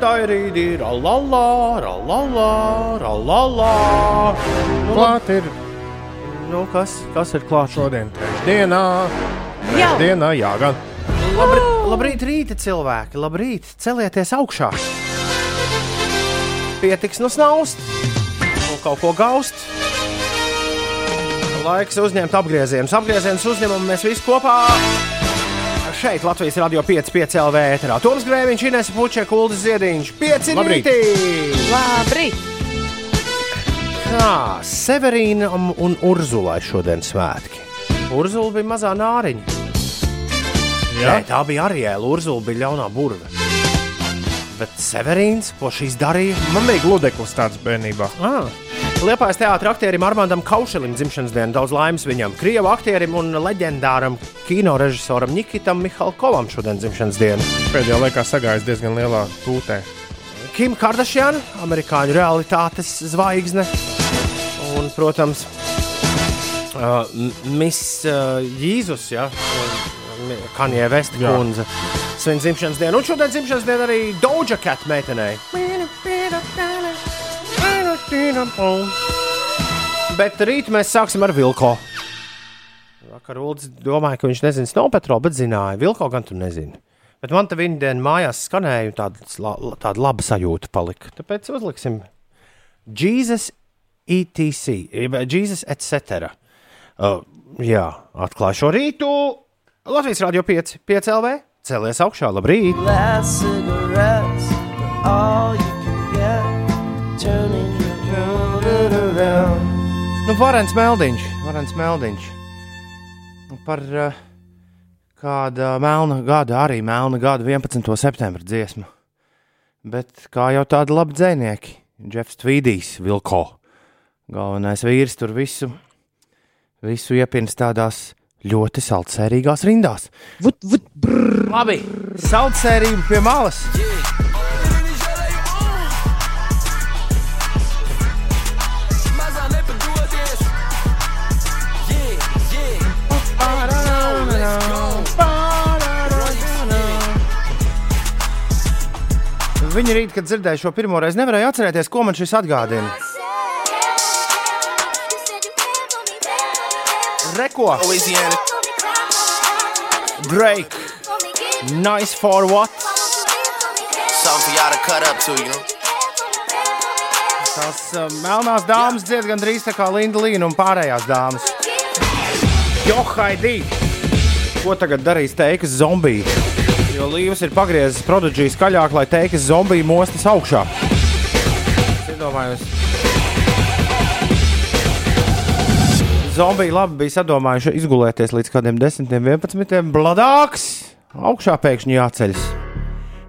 tā ir rīdi, ralalā, ralalā, ralalā. Nu, Klāt ir nu, kas, kas ir klāts? šodien trešdienā. Jā. Dienā, jā, gan. Labri, labrīt, rīta cilvēki, labrīt, celieties augšā. Pietiks no snaust, un kaut ko gaust. Laiks uzņemt apgriezienus. Apgriezienus uzņemam mēs visi kopā. Šeit Latvijas radio 5,5 LV ēterā. Toms Grēviņš, Inês Puķa, Kuldas Ziediņš, 5 Labrīt. rītī! Labrīt! Kā Severīnam un Urzulai šodien svētki. Urzula bija mazā nāriņa. Jā. Nē, tā bija Ariela. Urzula bija ļaunā burve. Bet Severīns, ko šīs darīja? Man bija gludeklis tāds bērnībā. Ah. Liepais teātris aktierim Armandam Kaušelim dzimšanas dienu daudz laimes viņam. Krievu aktierim un leģendāram kino režisoram Nikitam Mihalkovam šodien dzimšanas dienu. Pēdējā laikā sagājis diezgan lielā tūtē. Kim Kardashian, amerikāņu realitātes zvaigzne. Un, protams, uh, Miss uh, Jēzus, ja, Kanija Vesta Jā. kundze. Svin dzimšanas dienu, un šodien dzimšanas dienu arī Doja Cat meitenei. Bet rīt mēs sāksim ar Vilko. Vakar Ulas domāja, ka viņš nezina Snow Patrol, bet zināja. Vilko gan tu nezini. Bet man te viņa dienā mājās skanēja, un tāda, tāda laba sajūta palika. Tāpēc uzliksim Jesus ETC, jeb Jesus etc. Uh, jā, atklāju šo rītu. Latvijas Rādio 5, 5 LV. Cēlies augšā, labrīt! last cigarettes are all you around. Nu, Varens Meldiņš, Varens Meldiņš. Nu, Par uh, kāda melna gada, arī melna gada 11. septembra dziesmu. Bet kā jau tādi labi dzinieki, Jeffs Tvīdijs, Vilko. Galvenais vīrs tur visu, visu iepins tādās ļoti saldsērīgās rindās. Vut, vut, brr. Labi, saldsērība pie malas. Viņa rīt, kad dzirdēja šo pirmo reizi, nevarēja atcerēties, ko man šis atgādina. Reko. Drake, nice for what? Something for y'all to cut up to, you know? Tās uh, melnās dāmas dzied gandrīz tā kā Linda Līna un pārējās dāmas. Johaidī! Ko tagad darīs teikas zombija? Jo Līvas ir pagriezis produkciju skaļāk, lai teikas zombija mostas augšā. Es iedomājos. Zombiji labi bija sadomājuši izgulēties līdz kādiem 10, 11. Bladāks! Augšā pēkšņi jāceļas.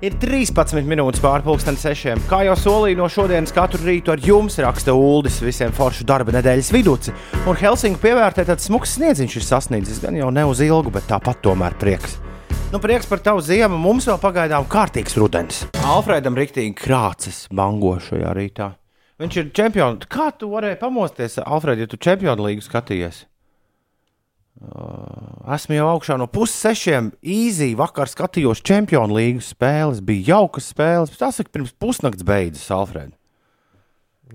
Ir 13 minūtes pārpusdienas sešiem. Kā jau solīju, no šodienas katru rītu ar jums raksta Uldis visiem foršu darba nedēļas vidū. Un Helsinku pievērtē tāds smags sniedziņš ir sasniedzis. Gan jau ne uz ilgu, bet tāpat tomēr prieks. Nu, prieks par tavu ziemu. Mums vēl pagaidām kārtīgs rudens. Alfredam rīktīgi krācis bango šajā rītā. Viņš ir čempions. Kā tu varēji pamosties, Alfred, ja tu čempionu līgu skatījies? Uh, esmu jau augšā no pussešiem. Īzī vakar skatījos čempionu līgas spēles. Bija jaukas spēles. Tas ir pirms pusnakts beidzas, Alfred.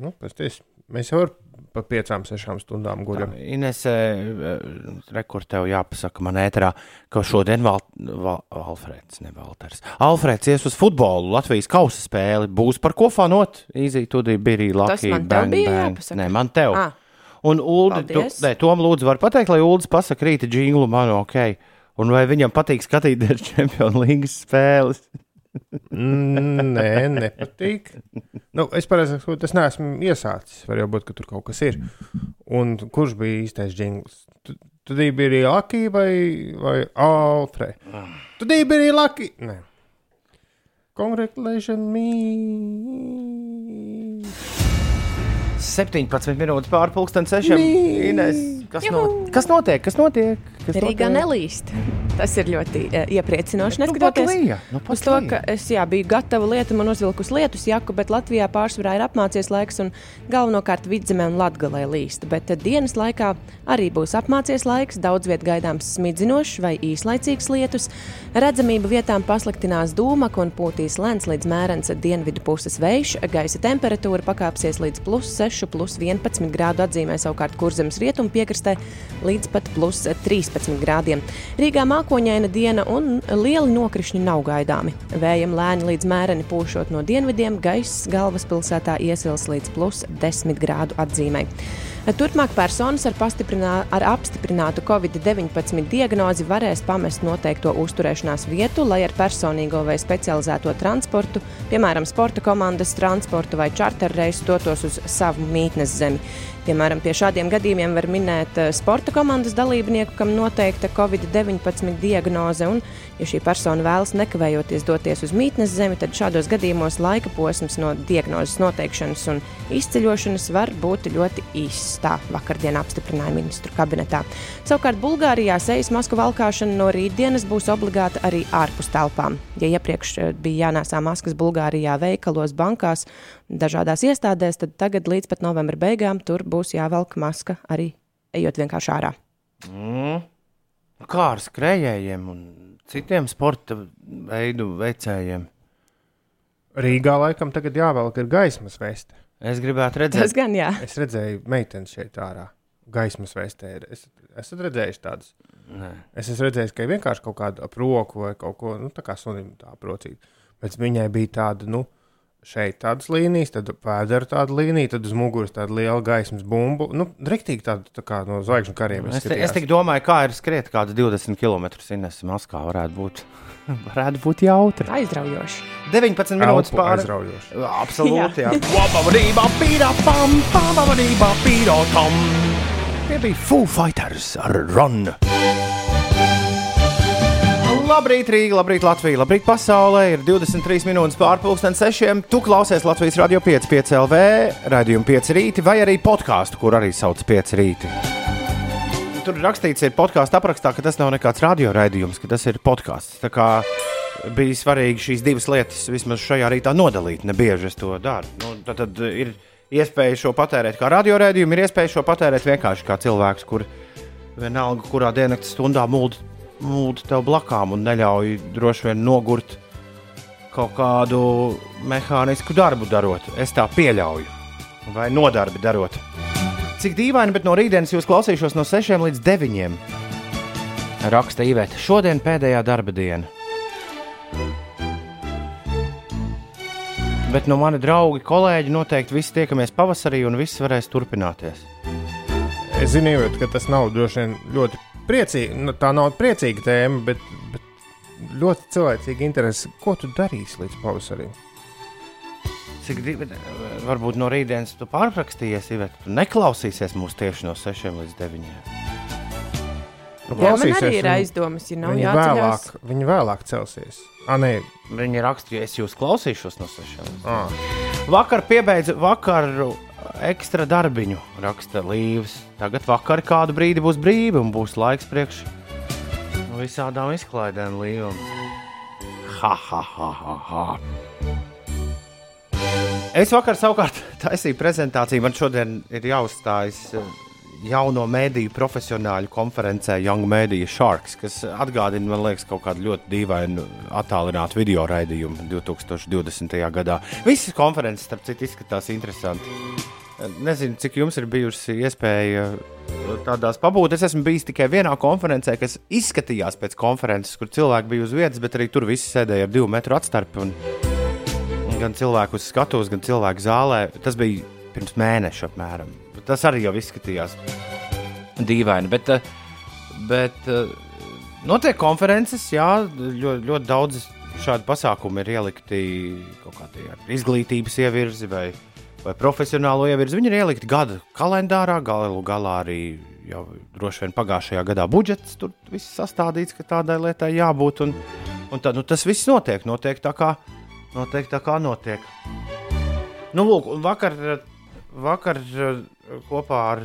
Nu, pēc ties, mēs jau ar pa piecām, sešām stundām guļam. Inesē, rekord tev jāpasaka man ēterā, ka šodien Val, Val, Alfreds, ne Valters. Alfreds ies uz futbolu, Latvijas kausa spēli. Būs par ko fanot. Īzī, tu bija arī Tas Lucky. man tev bang, bija bang. jāpasaka? Nē, man tev. Ah. Un Ulu, tu, nē, Tom lūdzu, var pateikt, lai Ulas pasaka rīta jinglu man ok. Un vai viņam patīk skatīties Champions League spēles? Mm, Nē, nepatīk. Nu, es pareizi saku, tas neesmu iesācis. Var jau būt, ka tur kaut kas ir. Un kurš bija īstais jingls? Tu biji arī Laki vai, vai Alfred? Tu biji arī Laki? Nē. Congratulations me! 17 minūtes pārpusdienas sešiem. Ines, kas, no, kas notiek? Kas notiek? Kas Rīgā notiek? nelīst. Tas ir ļoti uh, iepriecinoši. Nu, Neskatoties lija, nu, uz to, ka es jā, biju gatava lietam un uzvilkusi lietus jaku, bet Latvijā pārsvarā ir apmācies laiks un galvenokārt vidzemē un latgalē līst. Bet uh, dienas laikā arī būs apmācies laiks, daudz viet gaidāms smidzinošs vai īslaicīgs lietus. Redzamība vietām pasliktinās dūmaka un pūtīs lēns līdz mērens dienvidu puses vējš. Gaisa temperatūra pakāpsies līdz plus 6, plus 11 grādu atzīmē savukārt kurzemes rietumu piekrastē līdz pat plus 13 grādiem. Rīgā mākoņaina diena un lieli nokrišņi nav gaidāmi. Vējam lēni līdz mēreni pūšot no dienvidiem, gaiss galvaspilsētā iesils līdz plus 10 grādu atzīmē. Turpmāk personas ar, ar apstiprinātu Covid-19 diagnozi varēs pamest noteikto uzturēšanās vietu, lai ar personīgo vai specializēto transportu, piemēram, sporta komandas transportu vai čarterreisu dotos uz savu mītnes zemi. Piemēram, pie šādiem gadījumiem var minēt eh, sporta komandas dalībnieku, kam noteikta Covid-19 diagnoze, un, ja šī persona vēlas nekavējoties doties uz mītnes zemi, tad šādos gadījumos laika posms no diagnozes noteikšanas un izceļošanas var būt ļoti īss. Tā vakardien apstiprināja ministru kabinetā. Savukārt Bulgārijā sejas masku valkāšana no rītdienas būs obligāta arī ārpus telpām. Ja iepriekš eh, bija jānēsā maskas Bulgārijā, veikalos, bankās, dažādās iestādēs, tad tagad līdz pat novembra beigām tur būs jāvelk maska arī ejot vienkārši ārā. Mm. Kā ar skrejējiem un citiem sporta veidu veicējiem? Rīgā laikam tagad jāvelk ir gaismas veste. Es gribētu Tas redzēt, gan jā. Es redzēju meitenes šeit ārā. Gaismas vestē ir. Es, esat redzējuši tādas. Nē. Es esmu redzējis, ka vienkārši kaut kāda ap roku vai kaut ko, nu, tā kā sunim tā procīt. Bet viņai bija tāda, nu, šeit tādas līnijas, tad pēdera tāda līnija, tad uz muguras tāda liela gaismas bumbu. Nu, rektīgi tāda tā kā no zvaigžņu kariem. Es, es tik domāju, kā ir skriet kāds 20 km Ines Maskā varētu būt. Varētu būt jautri. Aizraujoši. 19 minūtes pāri. aizraujoši. Absolūti, jā. Tam. Tie bija Foo Fighters ar Run. Labrīt, Rīga, labrīt, Latvija, labrīt, pasaulē. Ir 23 minūtes pārpusdienas sešiem. Tu klausies Latvijas radio 5, 5 LV, raidījumu 5 rīti vai arī podkāstu, kur arī sauc 5 rīti. Tur rakstīts, ir podkāstu aprakstā, ka tas nav nekāds radioraidījums, ka tas ir podkāsts. Tā kā bija svarīgi šīs divas lietas vismaz šajā rītā nodalīt. Nebieži es to daru. Nu, tad, tad ir iespēja šo patērēt kā radioraidījumu, ir iespēja šo patērēt vienkārši kā cilvēks, kur vienalga, kurā dienas stundā mūld, mūld tev blakām un neļauj droši vien nogurt kaut kādu mehānisku darbu darot. Es tā pieļauju, vai nodarbi darot. Cik dīvaini, bet no rītdienas jūs klausīšos no 6 līdz 9. Raksta Iveta. Šodien pēdējā darba diena. Bet no mani draugi, kolēģi noteikti visi tiekamies pavasarī un viss varēs turpināties. Es zinu, Iveta, ka tas nav droši vien ļoti priecīgi. Nu, tā nav priecīga tēma, bet, bet ļoti cilvēcīga interese. Ko tu darīsi līdz pavasarim? Cik divi, varbūt no rītdienas tu pārrakstījies, ja tu neklausīsies mūs tieši no 6 līdz 9. Nu, Jā, man arī ir aizdomas, ja nav jāceļās. vēlāk, viņi vēlāk celsies. Ah, nē, Viņi rakstīja, es jūs klausīšos no 6 līdz 9. ah, Vakar piebeidzu vakaru ekstra darbiņu, raksta Līvs. Tagad vakar kādu brīdi būs brīvi un būs laiks priekš visādām izklaidēm līvam. Ha, ha, ha, ha, ha. Es vakar savukārt taisīju prezentāciju. Man šodien ir jāuzstājas eh, jauno mēdīju profesionāļu konferencē Young Media Sharks, kas atgādina, man liekas, kaut kādu ļoti dīvainu attālinātu video raidījumu 2020. gadā. Visas konferences, starp citu, izskatās interesanti. Nezinu, cik jums ir bijusi iespēja tādās pabūt. Es esmu bijis tikai vienā konferencē, kas izskatījās pēc konferences, kur cilvēki bija uz vietas, bet arī tur visi sēdēja ar divu metru atstarpi. Un gan cilvēku uz skatuves, gan cilvēku zālē. Tas bija pirms mēneša apmēram. Tas arī jau izskatījās dīvaini. Bet, eh, bet eh, notiek konferences, jā, ļoti, ļoti daudz šādu pasākumu ir ielikti kaut kādī ar izglītības ievirzi vai, vai profesionālo ievirzi. Viņi ir ielikti gada kalendārā, galu galā arī jau droši vien pagājušajā gadā budžets tur viss sastādīts, ka tādai lietai jābūt. Un, un tad nu, tas viss notiek, notiek tā kā notiek. Tā kā notiek. Nu, lūk, vakar, vakar kopā ar,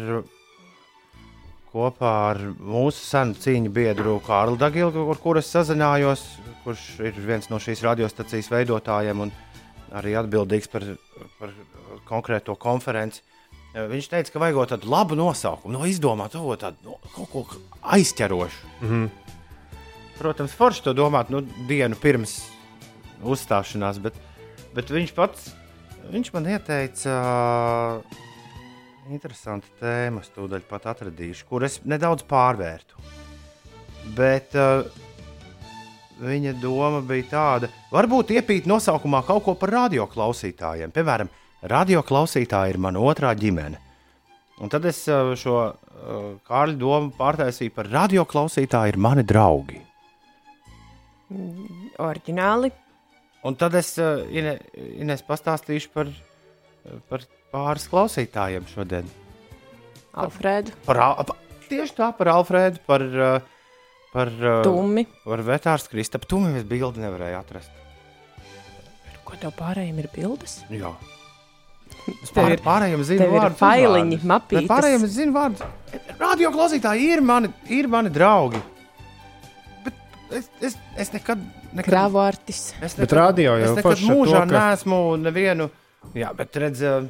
kopā ar mūsu senu cīņu biedru Kārlu Dagilu, ar kuru es sazinājos, kurš ir viens no šīs radiostacijas veidotājiem un arī atbildīgs par, par konkrēto konferenci. Eh, Viņš teica, ka vajag tādu labu nosaukumu, no izdomāt to tādu no, kaut ko aizķerošu. Mm -hmm. Protams, forši to domāt nu, dienu pirms uzstāšanās, bet, bet viņš pats viņš man ieteica interesantu tēmu, es tūdaļ pat atradīšu, kur es nedaudz pārvērtu. Bet uh, viņa doma bija tāda, varbūt iepīt nosaukumā kaut ko par radioklausītājiem. Piemēram, radioklausītāji ir mana otrā ģimene. Un tad es uh, šo uh, Kārļa domu pārtaisīju par radioklausītāju ir mani draugi. Oriģināli. Un tad es uh, Ine, Ines pastāstīšu par, uh, par pāris klausītājiem šodien. Alfrēdu, Par, Al- pa, tieši tā, par Alfrēdu, par, uh, par, Tumi. par vetārstu Kristapu. Tu mēs bildi nevarēji atrast. Ko tev pārējiem ir bildes? Jā. Es Tev pār, ir- pārējiem zinu vārdus, failiņi, mapītes. Pārējiem es zinu vārdus. Radio klausītāji ir mani, ir mani draugi. Es, es, es nekad, nekad, Kravārtis. es Bet radio jau es nekad forši ar to, mūžā ka- neesmu nevienu. Jā, bet redz, uh,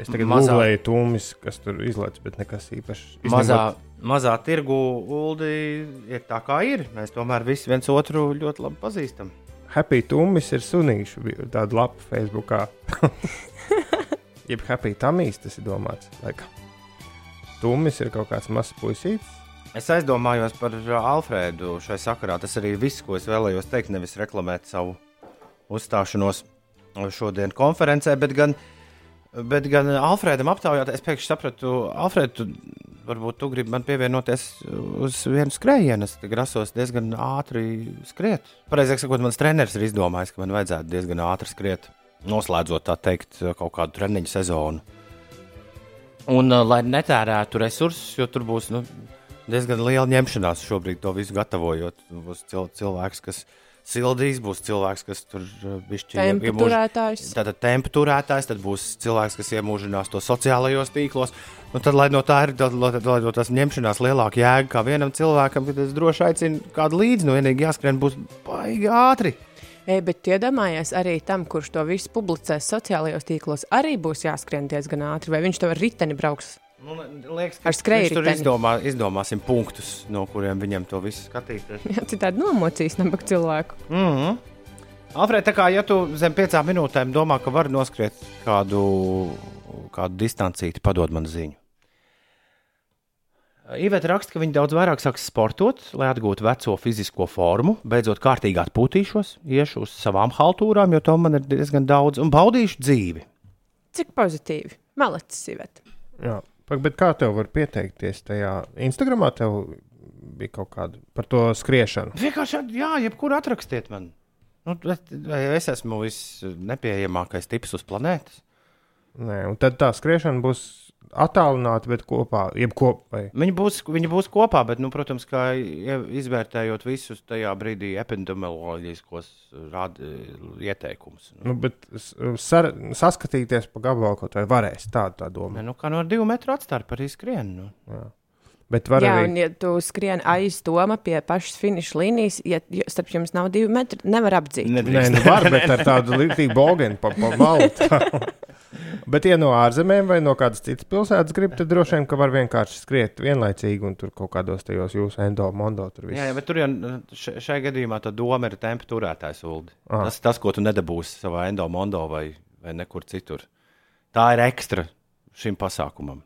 Es tagad Mazā- googlēju tūmis, kas tur izlaiž, bet nekas īpašs. mazā, mazā tirgu ULDI ir tā kā ir. Mēs tomēr visi viens otru ļoti labi pazīstam. Happy Tūmis ir sunīšu vi- tāda lapa Facebookā. Jeb Happy Tamīs tas ir domāts. Laikam. Tūmis ir kaut kāds mazs puisītis. Es aizdomājos par uh, Alfrēdu šai sakarā. Tas arī viss, ko es vēlējos teikt. Nevis reklamēt savu uzstāšanos šodien konferencē, bet gan, bet gan Alfrēdam aptaujāt. Es pēkšņi sapratu, Alfrēd, tu, varbūt tu gribi man pievienoties uz vienu skrējienu. Es grasos diezgan ātri skriet. Pareizāk sakot, mans treneris ir izdomājis, ka man vajadzētu diezgan ātri skriet, noslēdzot tā teikt kaut kādu treniņu sezonu. Un, uh, lai netērētu resursus, jo tur būs nu, diezgan liela ņemšanās šobrīd, to visu gatavojot. Būs cil cilvēks, kas sildīs, būs cilvēks, kas tur bišķi Tempu turētājs. Tātad tempu turētājs, tad būs cilvēks, kas iemūžinās to sociālajos tīklos. Nu, tad, lai no tā ir tad, lai, lai no tās ņemšanās lielāka jēga kā vienam cilvēkam, tad es droši aicinu kādu līdzi. Nu, vienīgi jāskrien būs baigi ātri. Ei, bet iedomājies arī tam, kurš to visu publicēs sociālajos tīklos, arī būs jāskrien diezgan ātri, vai viņš to ar riteni brauks. Nu, liekas, Ar viņš tur izdomā, izdomāsim punktus, no kuriem viņam to visu skatīties. Jā, citādi nomocīs nabaga cilvēku. Mm -hmm. Alfred, tā kā ja tu zem piecām minūtēm domā, ka vari noskriet kādu, kādu distancīti, padod man ziņu. Iveta raksta, ka viņi daudz vairāk sāks sportot, lai atgūtu veco fizisko formu, beidzot kārtīgi atpūtīšos, iešu uz savām haltūrām, jo to man ir diezgan daudz, un baudīšu dzīvi. Cik pozitīvi. Malecis, Iveta. Jā. Pak, Bet kā tev var pieteikties tajā Instagramā? Tev bija kaut kāda par to skriešanu. Vienkārši, jā, jebkur atrakstiet man. Nu, es esmu visnepieejamākais tips uz planētas. Nē, un tad tā skriešana būs attālināta, bet kopā. Vai, Viņi būs, viņi būs kopā, bet, nu, protams, kā izvērtējot visus tajā brīdī epidemioloģiskos rād, ieteikumus. nu, bet s- sar, saskatīties pa gabalu kaut vai varēs. Tāda tā doma. Ne, nu, kā no divu metru atstarpa arī skrien. Nu. Bet var Jā, arī. un ja tu skrien aiz Toma pie pašas finiša līnijas, ja ja starp jums nav divi metri, nevar apdzīt. Nē, nu var, bet ar tādu līdzīgu bogenu pa, pa malu. Bet, ja no ārzemēm vai no kādas citas pilsētas grib, tad droši vien, ka var vienkārši skriet vienlaicīgi un tur kaut kādos tajos jūsu endo, mondo tur viss. Jā, jā, bet tur jau še- šai gadījumā tā doma ir tempa turētājs uldi. Ah. Tas, tas, ko tu nedabūsi savā endomondo vai, vai nekur citur. Tā ir ekstra šim pasākumam.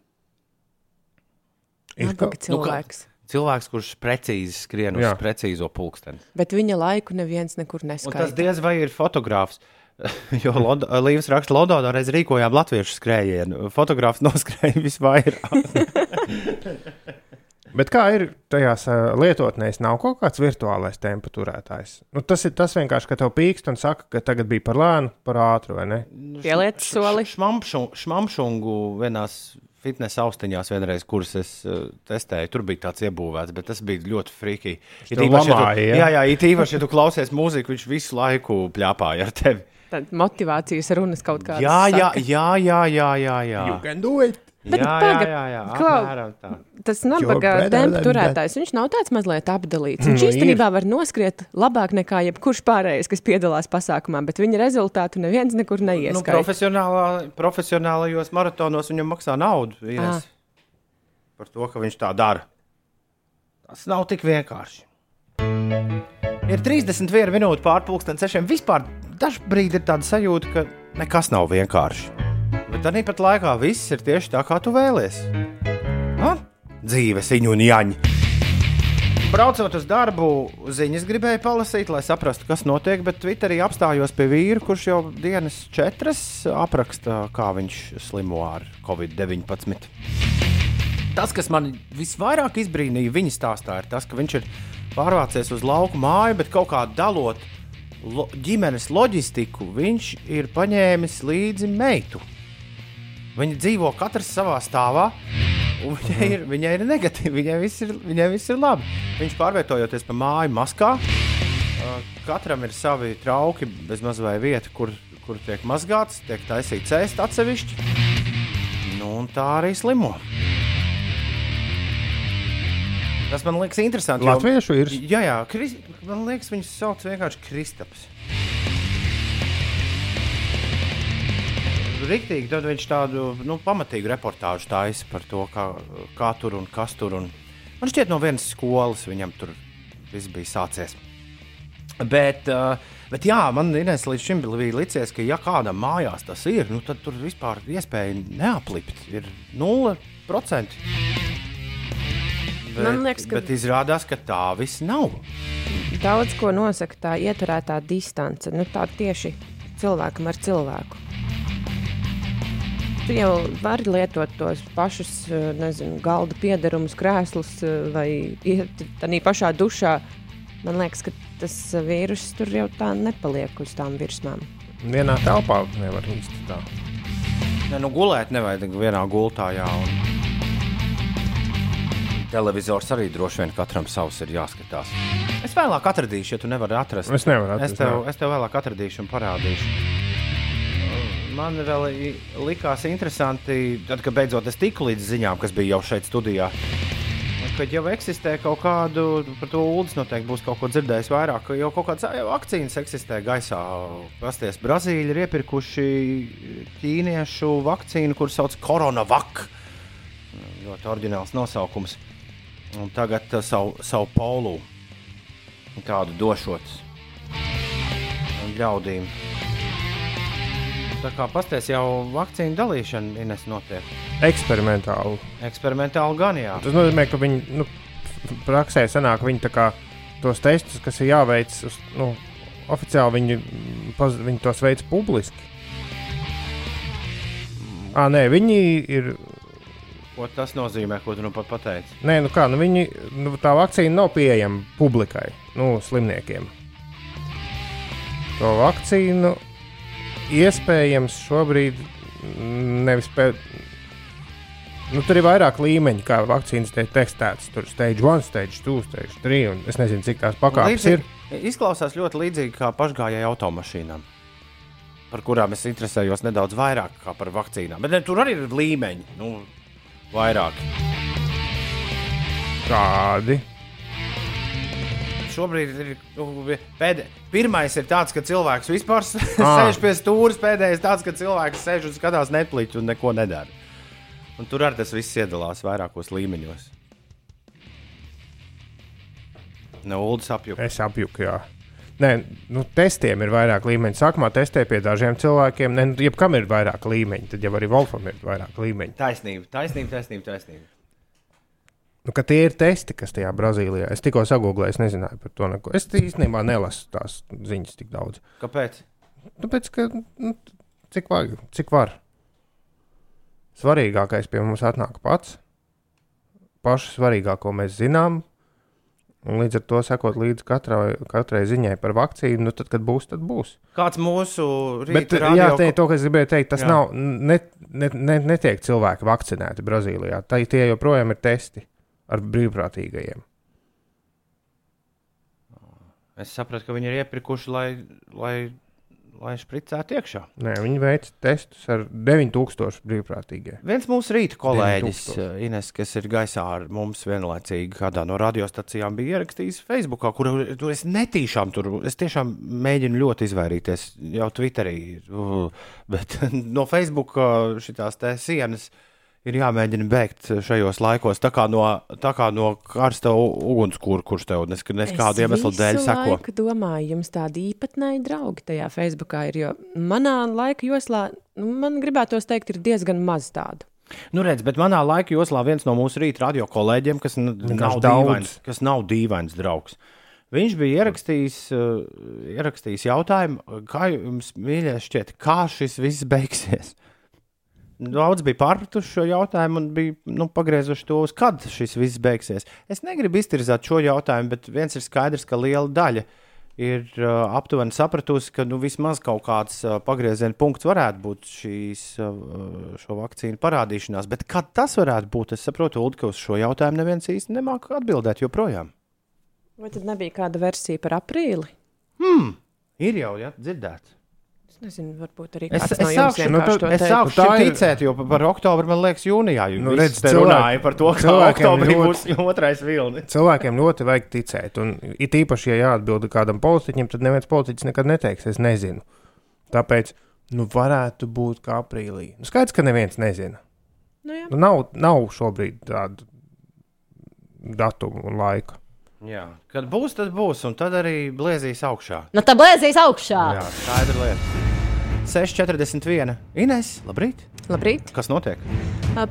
Ir kaut- nu, kā- cilvēks. Cilvēks, kurš precīzi skrien uz Jā. precīzo pulksteni. Bet viņa laiku neviens nekur Un tas neskaidro. diez vai ir fotogrāfs. Jo Līvas raksta, Londonā reiz rīkojām latviešu skrējienu. Fotogrāfs noskrēja visvairāk. Bet kā ir tajās lietotnēs, nav kaut kāds virtuālais tempa turētājs? Nu, tas ir tas vienkārši, ka tev pīkst un saka, ka tagad bija par lēnu, par ātru, vai ne? Pieliec soli. Šmamšungu, šmamšungu vienās fitnesa austiņās vienreiz, kuras es uh, testēju. Tur bija tāds iebūvēts, bet tas bija ļoti friki. It tev īpaši, ja tu, ja? jā, jā, it īpaši, ja tu klausies mūziku, viņš visu laiku pļāpāja ar tevi. Tad motivācijas runas kaut kādas. Jā, jā, saka. jā, jā, jā, jā, jā. can do it! Bet jā, jā, paga- jā, jā, klau- apmēram tā. Tas nabaga tempa turētājs, viņš nav tāds mazliet apdalīts. Viņš Nu, īstenībā var noskriet labāk nekā jebkurš pārējais, kas piedalās pasākumā, bet viņa rezultātu neviens nekur Nu, neieskaitīja. profesionālā, profesionālajos maratonos viņam maksā naudu. Ah. Vīres, par to, ka viņš tā dara. Tas nav tik vienkārši. Ir 31 minūte pārpusdienas sešiem. Vispār dažkārt ir tāda sajūta, ka nekas nav vienkārši. Bet arī pat laikā viss ir tieši tā, kā tu vēlies. Ha? Dzīve, ziņu un jaņa. Braucot uz darbu, ziņas gribēju palasīt, lai saprastu, kas notiek, bet Twitterī apstājos pie vīra, kurš jau dienas četras apraksta, kā viņš slimo ar covid-19. Tas, kas man visvairāk izbrīnīja viņa stāstā, ir tas, ka viņš ir pārvācies uz lauku māju, bet kaut kā dalot lo ģimenes loģistiku, viņš ir paņēmis līdzi meitu. Viņi dzīvo katrs savā stāvā, viņai ir, viņai ir negatīvi, viņai viss ir, viņai viss ir labi. Viņš pārvietojoties pa māju maskā, katram ir savi trauki, bez maz vai vieta, kur, kur tiek mazgāts, tiek taisīts ēst atsevišķi. Nu, un tā arī slimo. Tas man liekas interesanti. Latviešu ir. Jā, jā, Kris, man liekas, viņas sauc vienkārši Kristaps. Riktīgi, tad viņš tādu nu, pamatīgu reportāžu taisa par to, kā, kā tur un kas tur. Un... Man šķiet, no vienas skolas viņam tur viss bija sācies. Bet, uh, bet jā, man Ines, līdz šim bija licies, ka, ja kādam mājās tas ir, nu, tad tur vispār iespēja neaplipt. Ir 0%. Bet, Man liekas, ka- bet izrādās, ka tā viss nav. Daudz ko nosaka tā ieturētā distance. Nu, tā tieši cilvēkam ar cilvēku. Tu jau vari lietot tos pašus, eh, nezinu, galda piedarumus, krēslus eh, vai iet tādā pašā dušā. Man liekas, ka tas eh, vīrus tur jau tā nepaliek uz tām virsmām. Vienā telpā nevar īsti tā. Ne, nu, gulēt nevajag vienā gultā, jā. Un... Televizors arī droši vien katram savs ir jāskatās. Es vēlāk atradīšu, ja tu nevari atrast. Es nevaru Es atrast. tev, jā. es tev vēlāk atradīšu un parādīšu. Man vēl likās interesanti, tad, kad beidzot es tiku līdz ziņām, kas bija jau šeit studijā. Kad jau eksistē kaut kādu, par to ULDS noteikti būs kaut ko dzirdējis vairāk, ka jau kaut kādas vakcīnas eksistē gaisā. Pasties, Brazīļi ir iepirkuši ķīniešu vakcīnu, kuras sauc Coronavac. Ļoti oriģināls nosaukums. Un tagad uh, savu, savu polu tādu došot ļaudīm. Tā kā pasties jau vakcīnu dalīšana Ines notiek. Eksperimentāli. Eksperimentāli gan jā. Tas nozīmē, ka viņi nu, praksē sanāk, viņi kā tos testus, kas ir jāveic, nu, oficiāli viņi, mm, paz, viņi tos veic publiski. À, nē, viņi ir. Ko tas nozīmē, ko tu nu pat pateici? Nē, nu kā, nu viņi, nu, tā vakcīna nav pieejama publikai, nu, slimniekiem. To vakcīnu iespējams šobrīd nevis pēc. Nu, tur ir vairāk līmeņi, kā vakcīnas tiek testētas. Tur ir stage 1, stage 2, stage 3. Un es nezinu, cik tās pakāpes ir. Izklausās ļoti līdzīgi kā pašgājēju automašīnām, par kurām es interesējos nedaudz vairāk kā par vakcīnām. Bet ne, tur arī ir līmeņi, nu, vairāk. Kādi? Šobrīd ir nu, pēdē, pirmais ir tāds, ka cilvēks vispār Ah. sēž pie stūra. Pēdējais tāds, ka cilvēks sēž un skatās Netflix un neko nedara. Un tur arī tas viss iedalās vairākos līmeņos. No ULDS apjūta. Es apjuku, jā. Nē, nu, testiem ir vairāk līmeņu. Sākumā testē pie dažiem cilvēkiem, ne, nu, jebkam ir vairāk līmeņu. Tad jau arī Wolfam ir vairāk līmeņu. Taisnība, taisnība, taisnība. taisnība. Nu, tie ir testi, kas tajā Brazīlijā. Es tikko sagūlēju, es nezināju par to neko. Es īstenībā nelasu tās ziņas tik daudz. Kāpēc? Tāpēc, ka nu, cik, vajag, cik var. Svarīgākais pie mums atnāk pats. Pašu svarīgāko mēs zinām. Un līdz ar to sekot līdzi katrai, katrai ziņai par vakcīnu, nu tad, kad būs, tad būs. Kāds mūsu Bet, rīta jā, radio te, to, kas gribēju teikt, tas jā. nav. Ne, ne, ne, netiek cilvēki vakcinēti Brazīlijā. Tā, tie joprojām ir testi ar brīvprātīgajiem. Es sapratu, ka viņi ir iepirkuši, lai, lai lai špricētu iekšā. Nē, viņi veic testus ar 9000 brīvprātīgiem. Viens mūsu rīta kolēģis, 9000. eh, Ines, kas ir gaisā ar mums vienlaicīgi, kādā no radiostacijām bija ierakstījis Facebook, kur tur es netīšām tur, es tiešām mēģinu ļoti izvairīties jau Twitterī, uh, bet no Facebook šitās te sienas ir jāmēģina bēgt šajos laikos, tā kā no, tā kā no karsta ugunskura, kurš tev nes, nes kādu iemeslu dēļ Es seko. laiku domāju, jums tādi īpatnēji draugi tajā Facebookā ir, jo manā laika joslā, nu, man gribētos teikt, ir diezgan maz tādu. Nu, redz, bet manā laika joslā viens no mūsu rīta radio kolēģiem, kas n- nav dīvains, kas nav dīvains draugs. Viņš bija ierakstījis, uh, ierakstījis jautājumu, kā jums, mīļie, šķiet, kā šis viss beigsies. Daudz bija pārpratuši šo jautājumu un bija nu, pagriezuši to uz kad šis viss beigsies. Es negribu iztirzāt šo jautājumu, bet viens ir skaidrs, ka liela daļa ir uh, aptuveni sapratusi, ka nu, vismaz kaut kāds uh, pagrieziena punkts varētu būt šīs, uh, šo vakcīnu parādīšanās. Bet kad tas varētu būt, es saprotu, Ulu, ka uz šo jautājumu neviens īsti nemāca atbildēt joprojām. Vai tad nebija kāda versija par aprīli? Ir jau ja, dzirdēts. Es nezinu, varbūt arī Es, kāds es no jums sākšu, nu, to es sākšu Nu, tā ir- ticēt, jo par- par oktobru man liekas, jūnijā jau Nu, redz, cilvēki- runāja par to, ka oktobrī ļoti- būs otrais vilnis. Cilvēkiem ļoti vajag ticēt, un it īpaši, ja jāatbild kādam politiķim, tad neviens politiķis nekad neteiks, es nezinu. Tāpēc, nu, varētu būt kā aprīlī. Nu, skaidrs, ka neviens nezina. Nu, jā. Nu, nav, nav šobrīd tādu datumu un laika. Jā, kad būs, tad būs, un tad arī bliezīs augšā. Nu, tā blēzīs augšā. Jā, skaidra lieta. 6,41. Ines, labrīt! Labrīt! Kas notiek?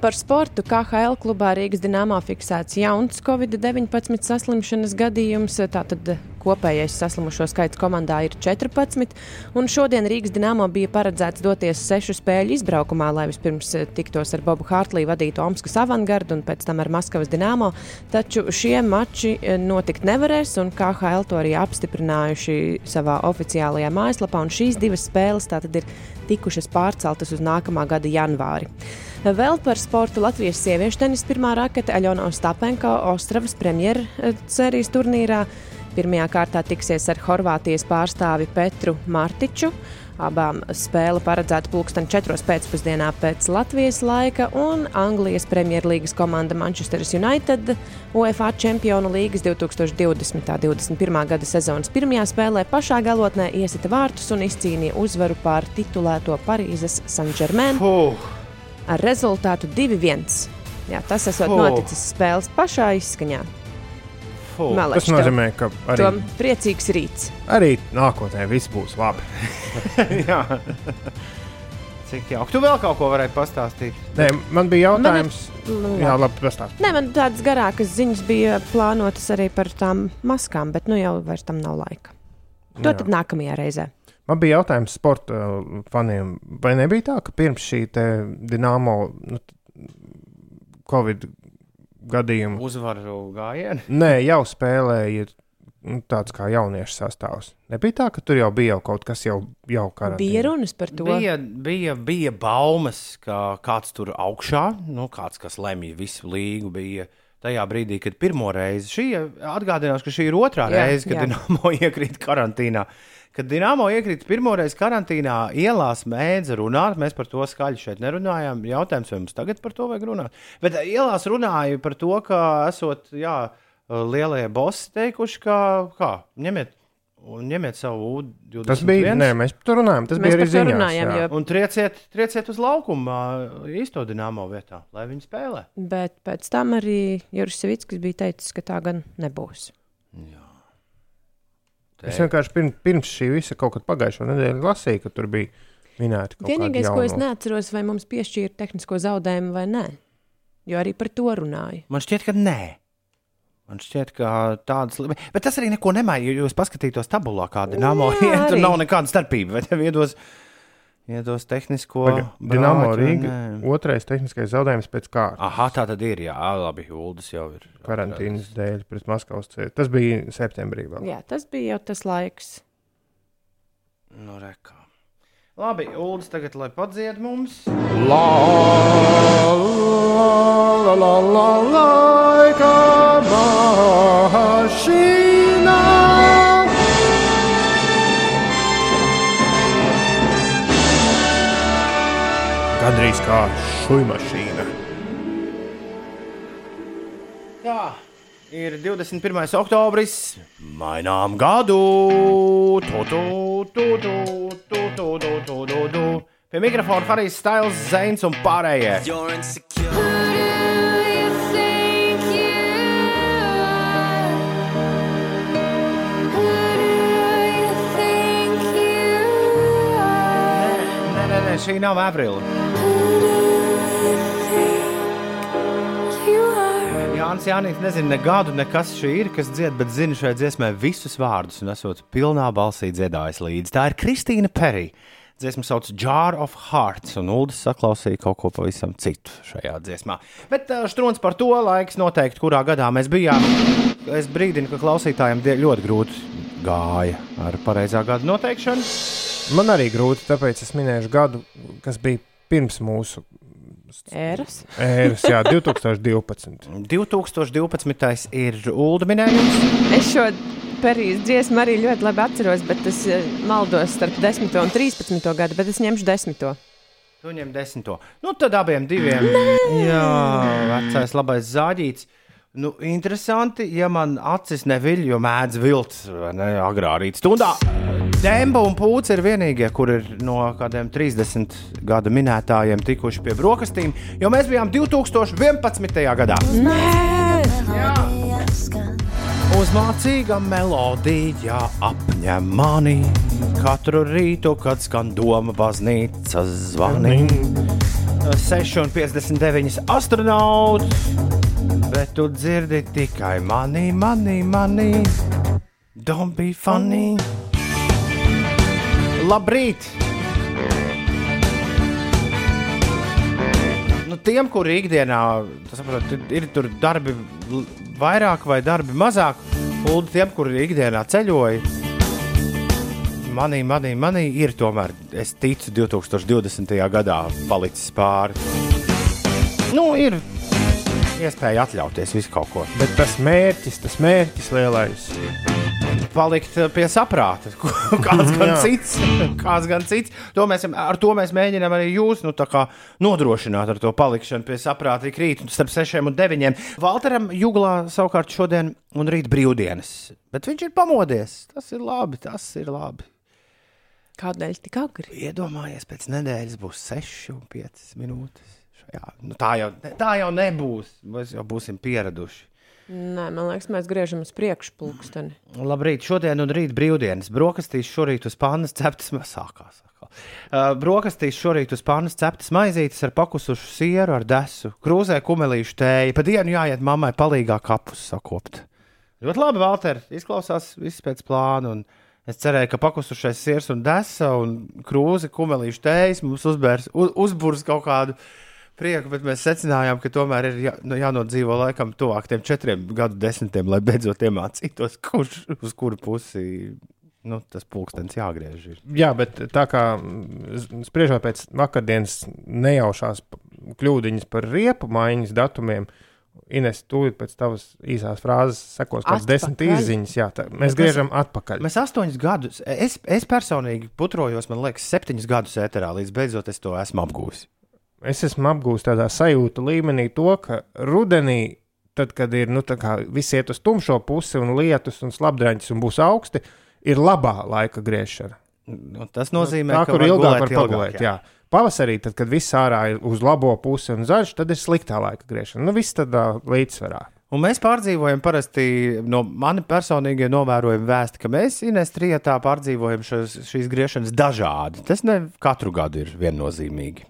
Par sportu KHL klubā Rīgas Dienāmā fiksēts jauns Covid-19 saslimšanas gadījums. Tātad kopējais saslimušo skaits komandā ir 14. Un šodien Rīgas Dienāmā bija paredzēts doties sešu spēļu izbraukumā, lai vispirms eh, tiktos ar Bobu Hārtlī vadītu Omskas avangardu un pēc tam ar Maskavas Dienāmo. Taču šie mači eh, notikt nevarēs, un KHL to arī apstiprinājuši savā oficiālajā mājaslapā. Un šīs divas spēles tātad ir tikušas pārceltas uz nākamā gada janvāri. Vēl par sportu Latvijas sieviešu tenisa pirmā rakete Aļona Ostapenko Ostravas premjeras turnīrā. Pirmajā kārtā tiksies ar Horvātijas pārstāvi Petru Martiču. Abām spēle paredzēta pulksten 4. pēcpusdienā pēc Latvijas laika, un Anglijas Premjerlīgas komanda Manchester United UEFA Čempionu līgas 2020. un 2021. gada sezonas pirmajā spēlē pašā galotnē iesita vārtus un izcīnīja uzvaru pār titulēto Parīzes Saint-Germain Puh, ar rezultātu 2-1. Jā, tas esot Fu. noticis spēles pašā izskaņā. Melēš Tas nozīmē, ka arī, Tom priecīgs rīts. arī nākotnē viss būs labi. Jā. Cik jauki. Tu vēl kaut ko varētu pastāstīt? Nē, man bija jautājums, Nu, jā, labi, pastāst. Nē, man tādas garākas ziņas bija plānotas arī par tām maskām, bet nu jau vairs tam nav laika. To Jā. tad nākamajā reizē. Man bija jautājums sporta uh, faniem. Vai nebija tā, ka pirms šī te Dienāmo nu, Covid gadījuma Uzvaru gājienu. Nē, jau spēlēja nu, tāds kā jauniešu sastāvs. Nebija tā, ka tur jau bija jau kaut kas jau, jau karantīna. Bija runas par to. Bija, bija, bija baumas, ka kāds tur augšā, nu, kāds, kas lemj visu līgu, bija tajā brīdī, kad pirmo reizi šī atgādinās, ka šī ir otrā Jā, reize, kad. Dienāmo iekrīt karantīnā. Kad Dienāmo iekrīt pirmo reizi karantīnā, ielās mēdza runāt. Mēs par to skaļi šeit nerunājām. Jautājums, vai mums tagad par to vajag runāt? Bet ielās runāja par to, ka esot jā, lielie bosi teikuši, ka kā, ņemiet, ņemiet savu U21. Tas bija, nē, mēs par to runājām. Tas Mēs bija arī runājām, jā. Un trieciet, trieciet uz laukuma īsto dīnāmo vietā, lai viņi spēlē. Bet pēc tam arī Juris Savickis bija teicis, ka tā gan nebūs. Es vienkārši pirms, pirms šī visa kaut kad pagājušo nedēļu lasīju, ka tur bija minēti kaut Vienīgais, kādi ko es neatceros, vai mums piešķīra tehnisko zaudējumu vai nē. Jo arī par to runāja. Man šķiet, ka nē. Man šķiet, ka tādas lietas, bet tas arī neko nemaina. Ja jūs paskatītos tabulā, kāda ir Jā, ja tur nav nekāda starpība. Vai tev iedos, iedos tehnisko Rīga. nē? Otrais tehniskais zaudējums pēc kārtas. Aha, tā tad ir. Jā, labi, Uldis jau ir. Karantīnas dēļ pret Maskavas ceļu. Tas bija septembrī. Vēl. Jā, tas bija jau tas laiks. Nu, rekā. Labi, Uldis tagad, lai padzied mums. La, la, la, la, laika mašīnā. Kā šūmašīna. Tā ir 21. oktobris. Mainām gadu. Tu, tu, tu, tu, tu, tu, tu, tu, tu, tu. Pie mikrofona Harijs Stails, Zeins un pārējie. You're insecure. Nē, nē, nē, šī nav aprīļa. Jānis Jānis nezina ne gadu, ne kas šī ir, kas dzied, bet zina šai dziesmai visus vārdus un esot pilnā balsī dziedājis līdzi. Tā ir Kristīna Perija. Dziesma sauc Jar of Hearts, un Ulas saklausīja kaut ko pavisam citu šajā dziesmā. Bet uh, strūns par to laiks noteikti, kurā gadā mēs bijām. Es brīdinu, ka klausītājiem ļoti grūti gāja ar pareizā gada noteikšanu. Man arī grūti, tāpēc es minēšu gadu, kas bija pirms mūsu Ēras. ēras, jā, 2012. 2012. ir Ulu minējums. Es šo perijas dziesmu arī ļoti labi atceros, bet es eh, maldos starp 10 un 13 gadu, bet es ņemšu 10. Tu ņem desmito. Nu, tad abiem diviem. Jā, vecais labais zāģīts. Nu, interesanti, ja man acis neviļ, jo mēdz vilt vai ne, agrā rīta stundā. Demba un pūce ir vienīgie, kur ir no kādiem 30 gadu minētājiem tikuši pie brokastīm, jo mēs bijām 2011. gadā. Uzmācīga melodija apņem mani katru rītu, kad skan doma baznīcas zvani. 6,59 astronauts, bet tu dzirdi tikai mani, mani, mani. Don't be funny. Labrīt! Nu, tiem, kuri ikdienā saprot, ir tur darbi vairāk vai darbi mazāk, un tiem, kuri ikdienā ceļoja, manī, manī, manī ir tomēr, es ticu, 2020. gadā palicis pāri. Nu, ir iespēja atļauties visu kaut ko. Bet tas mērķis, tas mērķis lielais. Palikt eh, pie saprāta. Kāds gan cits, kāds gan cits. To mēs, ar to mēs mēģinām arī jūs nu, tā kā nodrošināt ar to palikšanu pie saprāta ik rīt, starp 6 un 9. Valteram Juglā savukārt šodien un rīt brīvdienas. Bet viņš ir pamodies. Tas ir labi, tas ir labi. Kādēļ tik agri? Iedomājies, pēc nedēļas būs 6 un 5 minūtes. Šajā. Nu, tā, jau, tā jau nebūs. Mēs jau būsim pieraduši. Nē, man liekas, mēs griežam uz priekšu pulksteni. Labrīt, šodien un rīt brīvdienas. Brokastīs šorīt uz pannas ceptas sākās. atkal. Uh, brokastīs šorīt uz pannas ceptas maizītes ar pakusušu sieru, ar desu, krūzē kumelīšu tēju. Pa dienu jāiet mammai palīgā kapus sakopt. Ļoti labi, Valter, izklausās viss pēc plāna. un Es cerēju, ka pakusušais siers un desa un krūze kumelīšu tējas mums uzbērs, uz, uzbūrs kaut kādu prieku, bet mēs secinājām, ka tomēr ir jā, nu, jānodzīvo laikam tuvāk tiem četriem gadu desmitiem, lai beidzot iemācītos, kurš uz kuru pusi nu, tas pulkstenis jāgriež. Ir. Jā, bet tā kā spriežot pēc vakardienas nejaušās kļūdiņas par riepu maiņas datumiem, Ines, tūlīt pēc tavas īsās frāzes sekos pēc desmit izziņas. Jā, tā, mēs mēs- griežam atpakaļ. Mēs astoņus gadus, es, es personīgi putrojos, man liekas, septiņus gadus ēterā, līdz beidzot es to esmu apgūlis. Es esmu apgūstis tādā sajūta līmenī, to, ka rudenī, tad, kad ir nu, viss iet uz tumšo pusi un lietus un slapdaņas un būs augsti, ir labā laika griešana. Nu, tas nozīmē, tā, ka var ilgāk var pagulēt. Jā. Pavasarī, tad, kad viss ārā ir uz labo pusi un zaļš, tad ir sliktā laika griešana. Nu, viss tādā līdzsvarā. Un mēs pārdzīvojam parasti no mani personīgie novērojumi vēsti, ka mēs Ines trijotā pārdzīvojam šos, šīs griešanas dažādi. Tas ne katru gadu ir viennozīmīgi.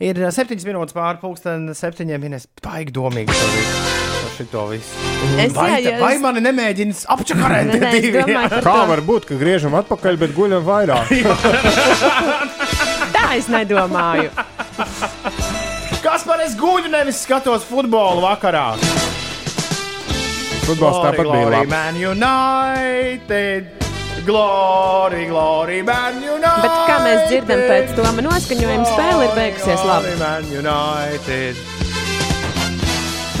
Ir septiņas minūtes pāri pusdienas, septiņiem minūtes baigi domīgi par visu. par šito visu. Es Vai, jā, ta- ja vai es- mani nemēģina apčakarēt? Nē, es domāju, ka Kā tā, var būt, ka griežam atpakaļ, bet guļam vairāk? tā es nedomāju. Kas par es guļu, nevis skatos futbolu vakarā? Futbols tāpat bija Glory, labi. Man United! Glory, glory, man United! Bet kā mēs dzirdam pēc Toma noskaņojuma, spēle ir beigusies labi. Man United!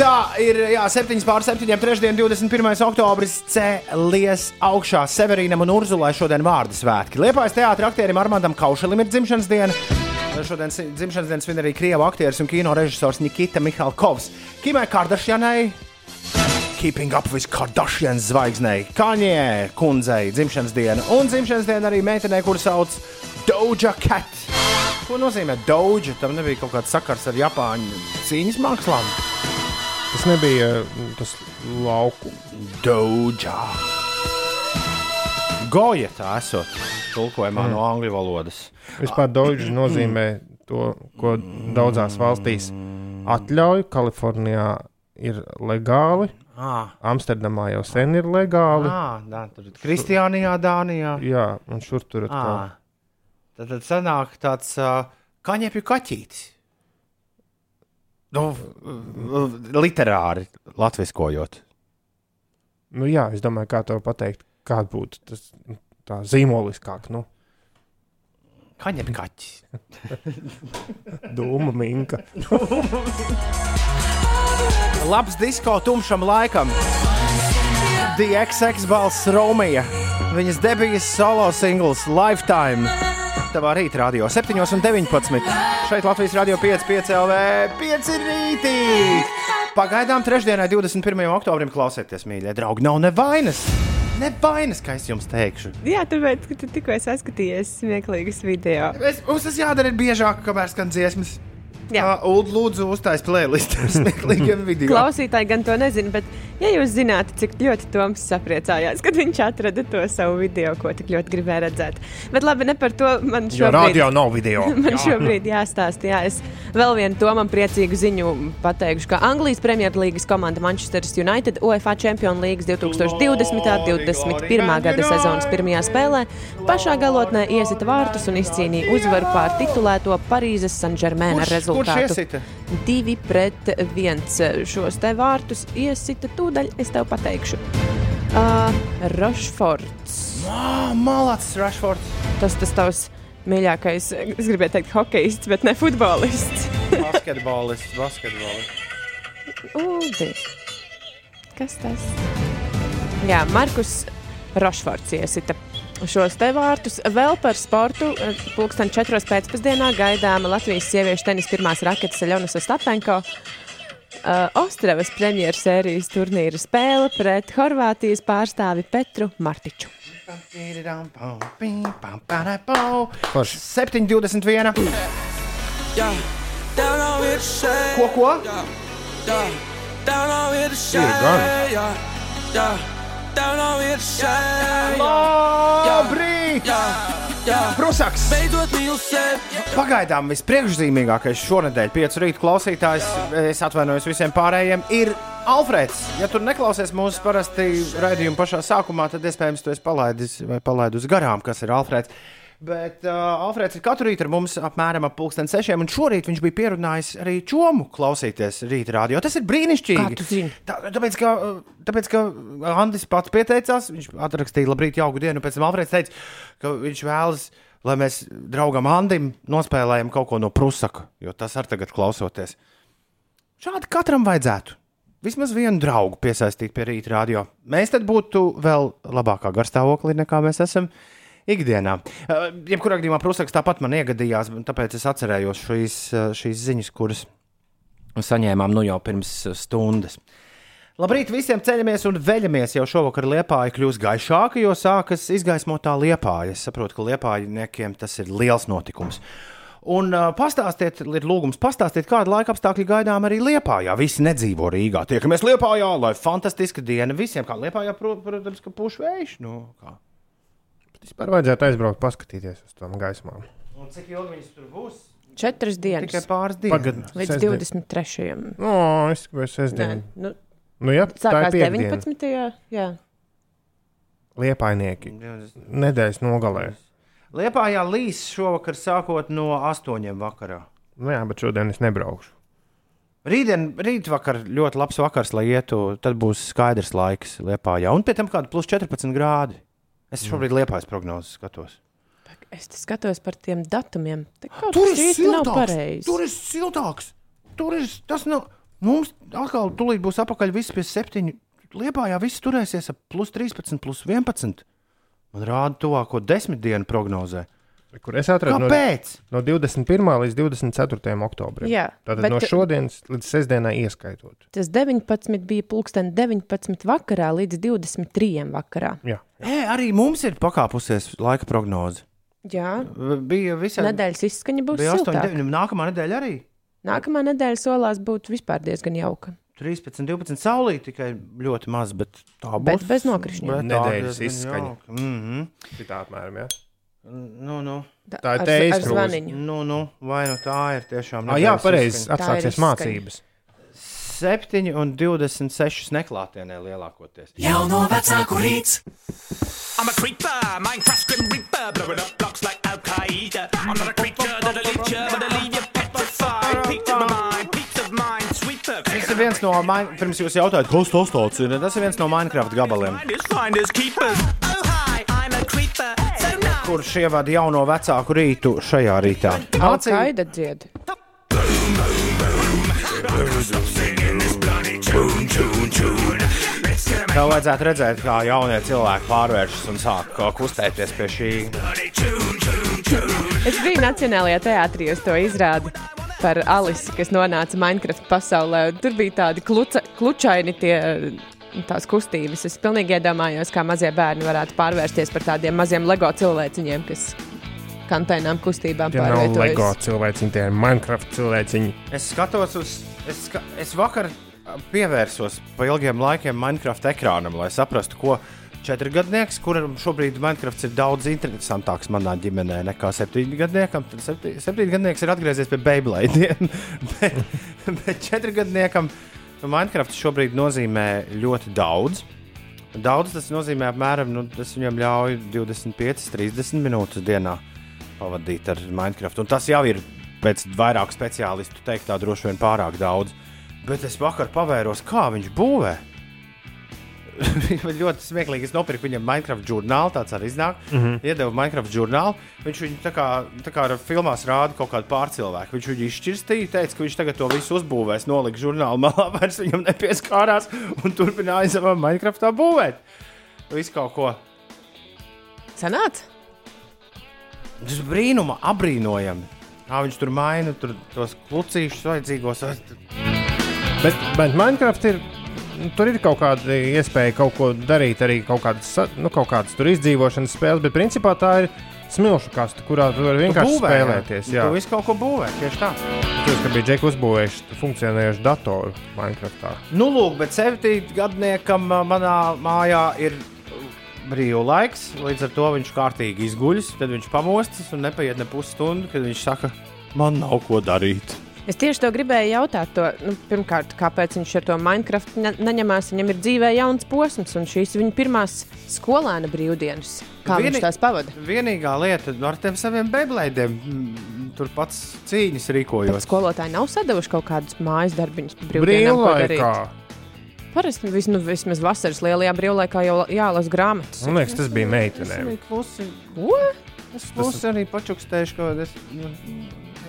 Tā ir jā, 7 pār 7, 3. 21. oktobris. Cēlies augšā Severīnam un Urzulai šodien vārdu svētki. Liepājas teātris aktierim Armandam Kaušelim ir dzimšanas diena. Šodien dzimšanas dienas svin arī krievu aktieris un kino režisors Nikita Mihalkovs. Kimai Kardashianai, Keeping Up with Kardashian zvaigznei, Kaņē kundzei dzimšanas diena un dzimšanas diena arī meitenei, kuru sauc Doja Cat. Ko nozīmē Doja? Tam nebija kaut kāds sakars ar Japāņu cīņas mākslām. Tas nebija mm, tas lauku. Doja. Goja tā esot tulkojumā mm. no angļu valodas. Vispār Doge nozīmē to, ko daudzās valstīs atļauj. Kalifornijā ir legāli, Ah, Amsterdamā jau sen ir legāli. ah, tā, tur ir Kristiānijā, Dānijā. Jā, un šur tur atkal. Ah. Tad, tad sanāk tāds uh, kaņepju kaķītis. Nu, literāri latviskojot. Nu, jā, es domāju, kā to pateikt, kāda būtu tas tā zīmoliskāk. Nu, Kaņepju kaķis. Dūma minka. Labs disko tumšam laikam. DXX balss Romija. Viņas debijas solo singls Lifetime. Tavā rītā radio 7 un 19. Šeit Latvijas radio 5, 5 LV, 5 rītī. Pagaidām trešdienai, 21. oktobrim, klausieties, mīļie draugi. Nav nevainas. Nevainas, kā es jums teikšu. Jā, tāpēc, ka tu tikko saskatījies smieklīgus video. Es, mums tas jādara biežāk, kamēr skan dziesmas. Jā. Jā, Ulu, lūdzu, uztais playlist ar smieklīgiem video. Klausītāji gan to nezina, bet, ja jūs zinātu, cik ļoti Toms sapriecājās, kad viņš atrada to savu video, ko tik ļoti gribēja redzēt. Bet labi, ne par to man Jo šobrīd. radio nav video. Man šobrīd jāstāsta, jā, es vēl vienu tomam priecīgu ziņu pateikšu, ka Anglijas Premjerlīgas komanda Manchester United UEFA Champions League 2020. un 2021. gada sezonas pirmajā spēlē pašā galotnē iesita vārtus un izcīnīja uzvaru pār titulēto Parīzes Saint-Germain ar Kurš, kurš rezultātu iesita? 2 pret 1. Šos te vārtus iesita tūdaļ, es tev pateikšu. Uh, Rošfords. Ah, Malācis Rashfords. Tas tas tavs mīļākais, es gribēju teikt, hokejists, bet ne futbolists. Basketbolists, basketbolists. Udi. Kas tas? Jā, Markus Rošfords iesita šos te vārtus. Vēl par sportu. Pūksteni četros pēcpusdienā gaidāma Latvijas sieviešu tenisa pirmās raketas Leonas Ostapenko. Uh, Ostravas premjeras turnīra spēle pret Horvātijas pārstāvi Petru Martiču. Forši. 7,21. Yeah, down on with the shade. Ko, ko? Yeah, down on with the down with the shade. Labrīt! Yeah, yeah. Prusaks! Beidzot mīlu sevi. Pagaidām vispriekšzīmīgākais šonadēļ, 5 rīta klausītājs, es atvainojos visiem pārējiem, ir Alfrēds. Ja tur neklausies mūsu parasti raidījuma pašā sākumā, tad iespējams tu esi palaidis vai palaidus garām, kas ir Alfrēds. Bet uh, Alfrēds ir katru rītu ar mums apmēram ap pulksten sešiem, un šorīt viņš bija pierunājis arī čomu klausīties rīta rādio. Tas ir brīnišķīgi. Tā, tāpēc, ka, tāpēc, ka Andris pats pieteicās, viņš atrakstīja labrīt, jauku dienu, pēc tam Alfrēds teica, ka viņš vēlas, lai mēs draugam Andim nospēlējam kaut ko no Prusaka, jo tas ar tagad klausoties. Šādi katram vajadzētu. Vismaz vienu draugu piesaistīt pie rīta radio. Mēs tad būtu vēl labākā garstāvoklī nekā mēs esam ikdienā. Jebkurā gadījumā Prusaks tāpat man iegadījās, tāpēc es atcerējos šīs, šīs ziņas, kuras saņēmām nu jau pirms stundas. Labrīt visiem ceļamies un veļamies. Jau šovakar liepāja kļūs gaišāka, jo sākas izgaismotā liepāja. Es saprotu, ka liepājniekiem tas ir liels notikums. Un uh, pastāstiet, ir lūgums pastāstiet, kāda laika apstākļi gaidām arī Liepājā. Visi nedzīvo Rīgā. Tiekamies Liepājā, lai fantastiska diena visiem. Kā pro, protams, ka puš vējš. Nu, kā. Vispār vajadzētu aizbraukt, paskatīties uz tām gaismām. Un cik ilgi viņas tur būs? Četras Tikai dienas pāris dienas. Pagad, līdz sestdien. 23. O, es gribēju Nē, sestdienu. nu, Nu, jā, tā sākās ir piekdiena. 19. Jā. Liepainieki. Nedēļas nogalē. Liepājā līs šovakar sākot no astoņiem vakarā. Nu, jā, bet šodien es nebraukšu. Rītdien, rītvakar ļoti labs vakars, lai ietu. Tad būs skaidrs laiks Liepājā. Un pēc tam kāda plus 14 grādi. Es šobrīd Liepājas prognozes skatos. Es te skatos par tiem datumiem. Tur ir siltāks. Tur ir siltāks. Tur ir tas nav. Mums atkal tūlīt būs apakaļ viss pie septiņu. Liepājā viss turēsies ap plus 13, plus 11. Man rāda tuvāko desmit dienu prognozē. Kur es atradu no, Kāpēc? no 21. līdz 24. oktobrim. Jā, Tātad bet no šodienas līdz sestdienai ieskaitot. tas 19 bija pulksten 19 vakarā līdz 23 vakarā. Jā. E, arī mums ir pakāpusies laika prognoze. Jā, Bija visā nedēļas izskaņa būs Bija 8, siltāka. 9, nākamā nedēļa arī. Nākamā nedēļa solās būt vispār diezgan jauka. 13, 12 saulīt tikai ļoti maz, bet tā būs. Bet bez nokrišņiem. Bet tā Nedēļas diezgan izskaņa. jauka. Mhm. Tā apmēram, jā. Nu, nu, Tā ir krūze. zvaniņu. nu, nu, vai nu tā ir tiešām. Ah, jā, pareizi. Atsāksies mācības. 7 un 26 neklātienē lielākoties. Jauno vecāku rīts. I'm a creeper, Minecraft Grim Reaper, blowing up blocks like Al Qaeda. I'm not a creature that'll lead you, but I'll leave you petrified. Peace of mind, peace of mind, sweeper. Tas ir viens no, Min- pirms jūs jautājat, kas tas tāds ir. Tas ir viens no Minecraft gabaliem, Finders, finders, keepers. Kurš ievada jauno vecāku rītu šajā rītā. Mācīja, Alkaida dzied. tev vajadzētu redzēt, kā jaunie cilvēki pārvēršas un sāk uh, kustēties pie šī. Es biju Nacionālajā teātrī uz to izrādi par Alisi, kas nonāca Minecraft pasaulē. Tur bija tādi kluca, klučaini tie. Tās kustības. Es pilnīgi iedomājos, kā mazie bērni varētu pārvērsties par tādiem maziem LEGO cilvēciņiem, kas kantainām kustībām Tie nav LEGO pārvietojas. cilvēciņi, tie ir Minecraft cilvēciņi. Es skatos uz, es, ska, es vakar uh, pievērsos pa ilgiem laikiem Minecraft ekrānam, lai saprastu, ko četrgadnieks, kuram šobrīd Minecraft ir daudz interesantāks manā ģimenē nekā septiņgadniekam, tad septi, septiņgadnieks ir atgriezies pie Beyblade. bet, bet četrgadniekam nu, Minecraft šobrīd nozīmē ļoti daudz. Daudz tas nozīmē apmēram, nu, tas viņam ļauj 25, 30 minūtes dienā pavadīt ar Minecraft. Un tas jau ir pēc vairāk speciālistu teikt, tā droši vien pārāk daudz. Bet es vakar pavēros, kā viņš būvē. ļoti smieklīgi. Es nopirku viņam Minecraft žurnālu, tāds arī iznāk. Mm. -hmm. Iedevu Minecraft žurnālu. Viņš viņu tā kā, tā kā ar filmās rāda kaut kādu pārcilvēku. Viņš viņu izšķirstīja, teica, ka viņš tagad to visu uzbūvēs, nolika žurnālu malā, vairs viņam nepieskārās un turpināja savā Minecraftā būvēt. Visu kaut ko. Sanāca? Tas brīnuma, apbrīnojami. Kā viņš tur maina tur, tos klucīšus vajadzīgos. Bet, bet Minecraft ir. Nu, Tur ir kaut kāda iespēja kaut ko darīt, arī kaut kādas, nu, kaut kādas tur izdzīvošanas spēles, bet principā tā ir smilšu kaste, kurā tu vari vienkārši Būvē, spēlēties. Jā, Tu visu kaut ko būvē, tieši tā. tas bija Džeks uzbūvējuši funkcionējušu datoru Minecraftā. Nu, lūk, bet septiņgadniekam ā, manā mājā ir brīvs laiks. Līdz ar to viņš kārtīgi izguļas, tad viņš pamostas un nepaiet ne pusstundu, kad viņš saka, man nav ko darīt. Es tieši to gribēju jautāt. To, nu, pirmkārt, kāpēc viņš ar to Minecraft ne, neņemās? Viņam ir dzīvē jauns posms, un šīs viņa pirmās skolēna brīvdienas. Kā Vieni... Vieni- viņš tās pavada? Vienīgā lieta ar tiem saviem beiglaidiem, mm, tur pats cīņas Bet rīkojos. skolotāji nav sadavuši kaut kādus mājas darbiņus? Brīvlaikā. Parasti vis, nu, vismaz vasaras lielajā brīvlaikā jau jālasa grāmatas. Man liekas, tas bija meitenēm. Klusi, Ko? es klusi arī pačukstēju, ka es, nu,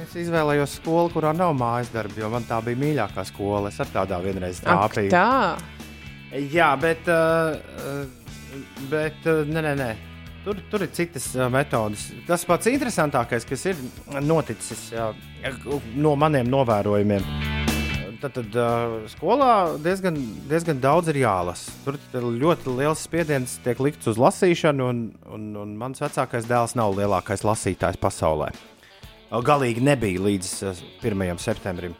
es izvēlējos skolu, kurā nav mājas darbi, jo man tā bija mīļākā skola. Es ar tādā vienreiz Ak, trāpīju. tā. Jā, bet, uh, bet uh, nē, nē, nē. Tur, tur ir citas uh, metodes. Tas pats interesantākais, kas ir noticis no maniem novērojumiem. Tad, tad skolā diezgan, diezgan daudz ir jālasa. Tur ļoti liels spiediens tiek likts uz lasīšanu, un, un, un mans vecākais dēls nav lielākais lasītājs pasaulē. Galīgi nebija līdz uh, 1. septembrim.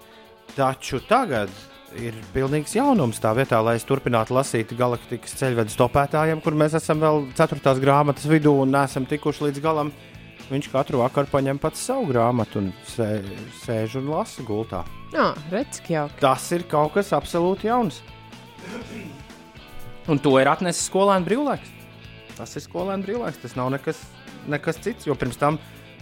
Taču tagad ir pilnīgs jaunums tā vietā, lai es turpinātu lasīt galaktikas ceļvedes topētājiem, kur mēs esam vēl 4. grāmatas vidū un neesam tikuši līdz galam. Viņš katru vakaru paņem pats savu grāmatu un sē, sēž un lasa gultā. Jā, redz, ka jauki. Tas ir kaut kas absolūti jauns. Un to ir atnesis skolēnu brīvlaiks. Tas ir skolēnu brīvlaiks. Tas nav nekas, nekas cits, jo pirms tam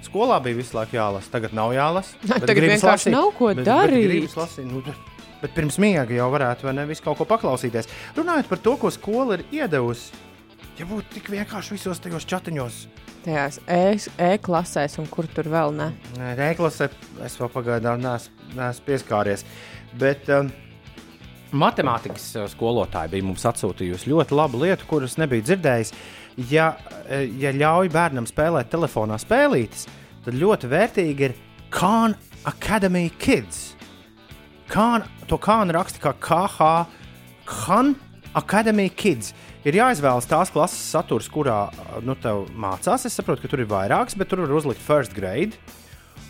skolā bija visu laiku jālasa. Tagad nav jālasa. Bet tagad vienkārši nav ko bet, darīt. Bet gribas lasīt, nu, bet- bet pirms miega jau varētu vai ne visu kaut ko paklausīties. Runājot par to, ko skola ir iedevusi. Ja būtu tik vienkārši visos tajos chatiņos, Tajās E- e-klasēs, un kur tur vēl ne. Rēklasē es vēl pagaidām neesmu, neesmu pieskāries. Bet um, Matemātikas eh, skolotāja bija mums atsūtījusi ļoti labu lietu, kuras nebija dzirdējis. Ja, eh, ja ļauj bērnam spēlēt telefonā spēlītes, tad ļoti vērtīgi ir Khan Academy Kids. Khan, to Khan raksta kā KH, Khan Academy Kids. Ir jāizvēlas tās klases saturs, kurā nu, mācās. Es saprotu, ka tur ir vairāks, bet tur var uzlikt first grade.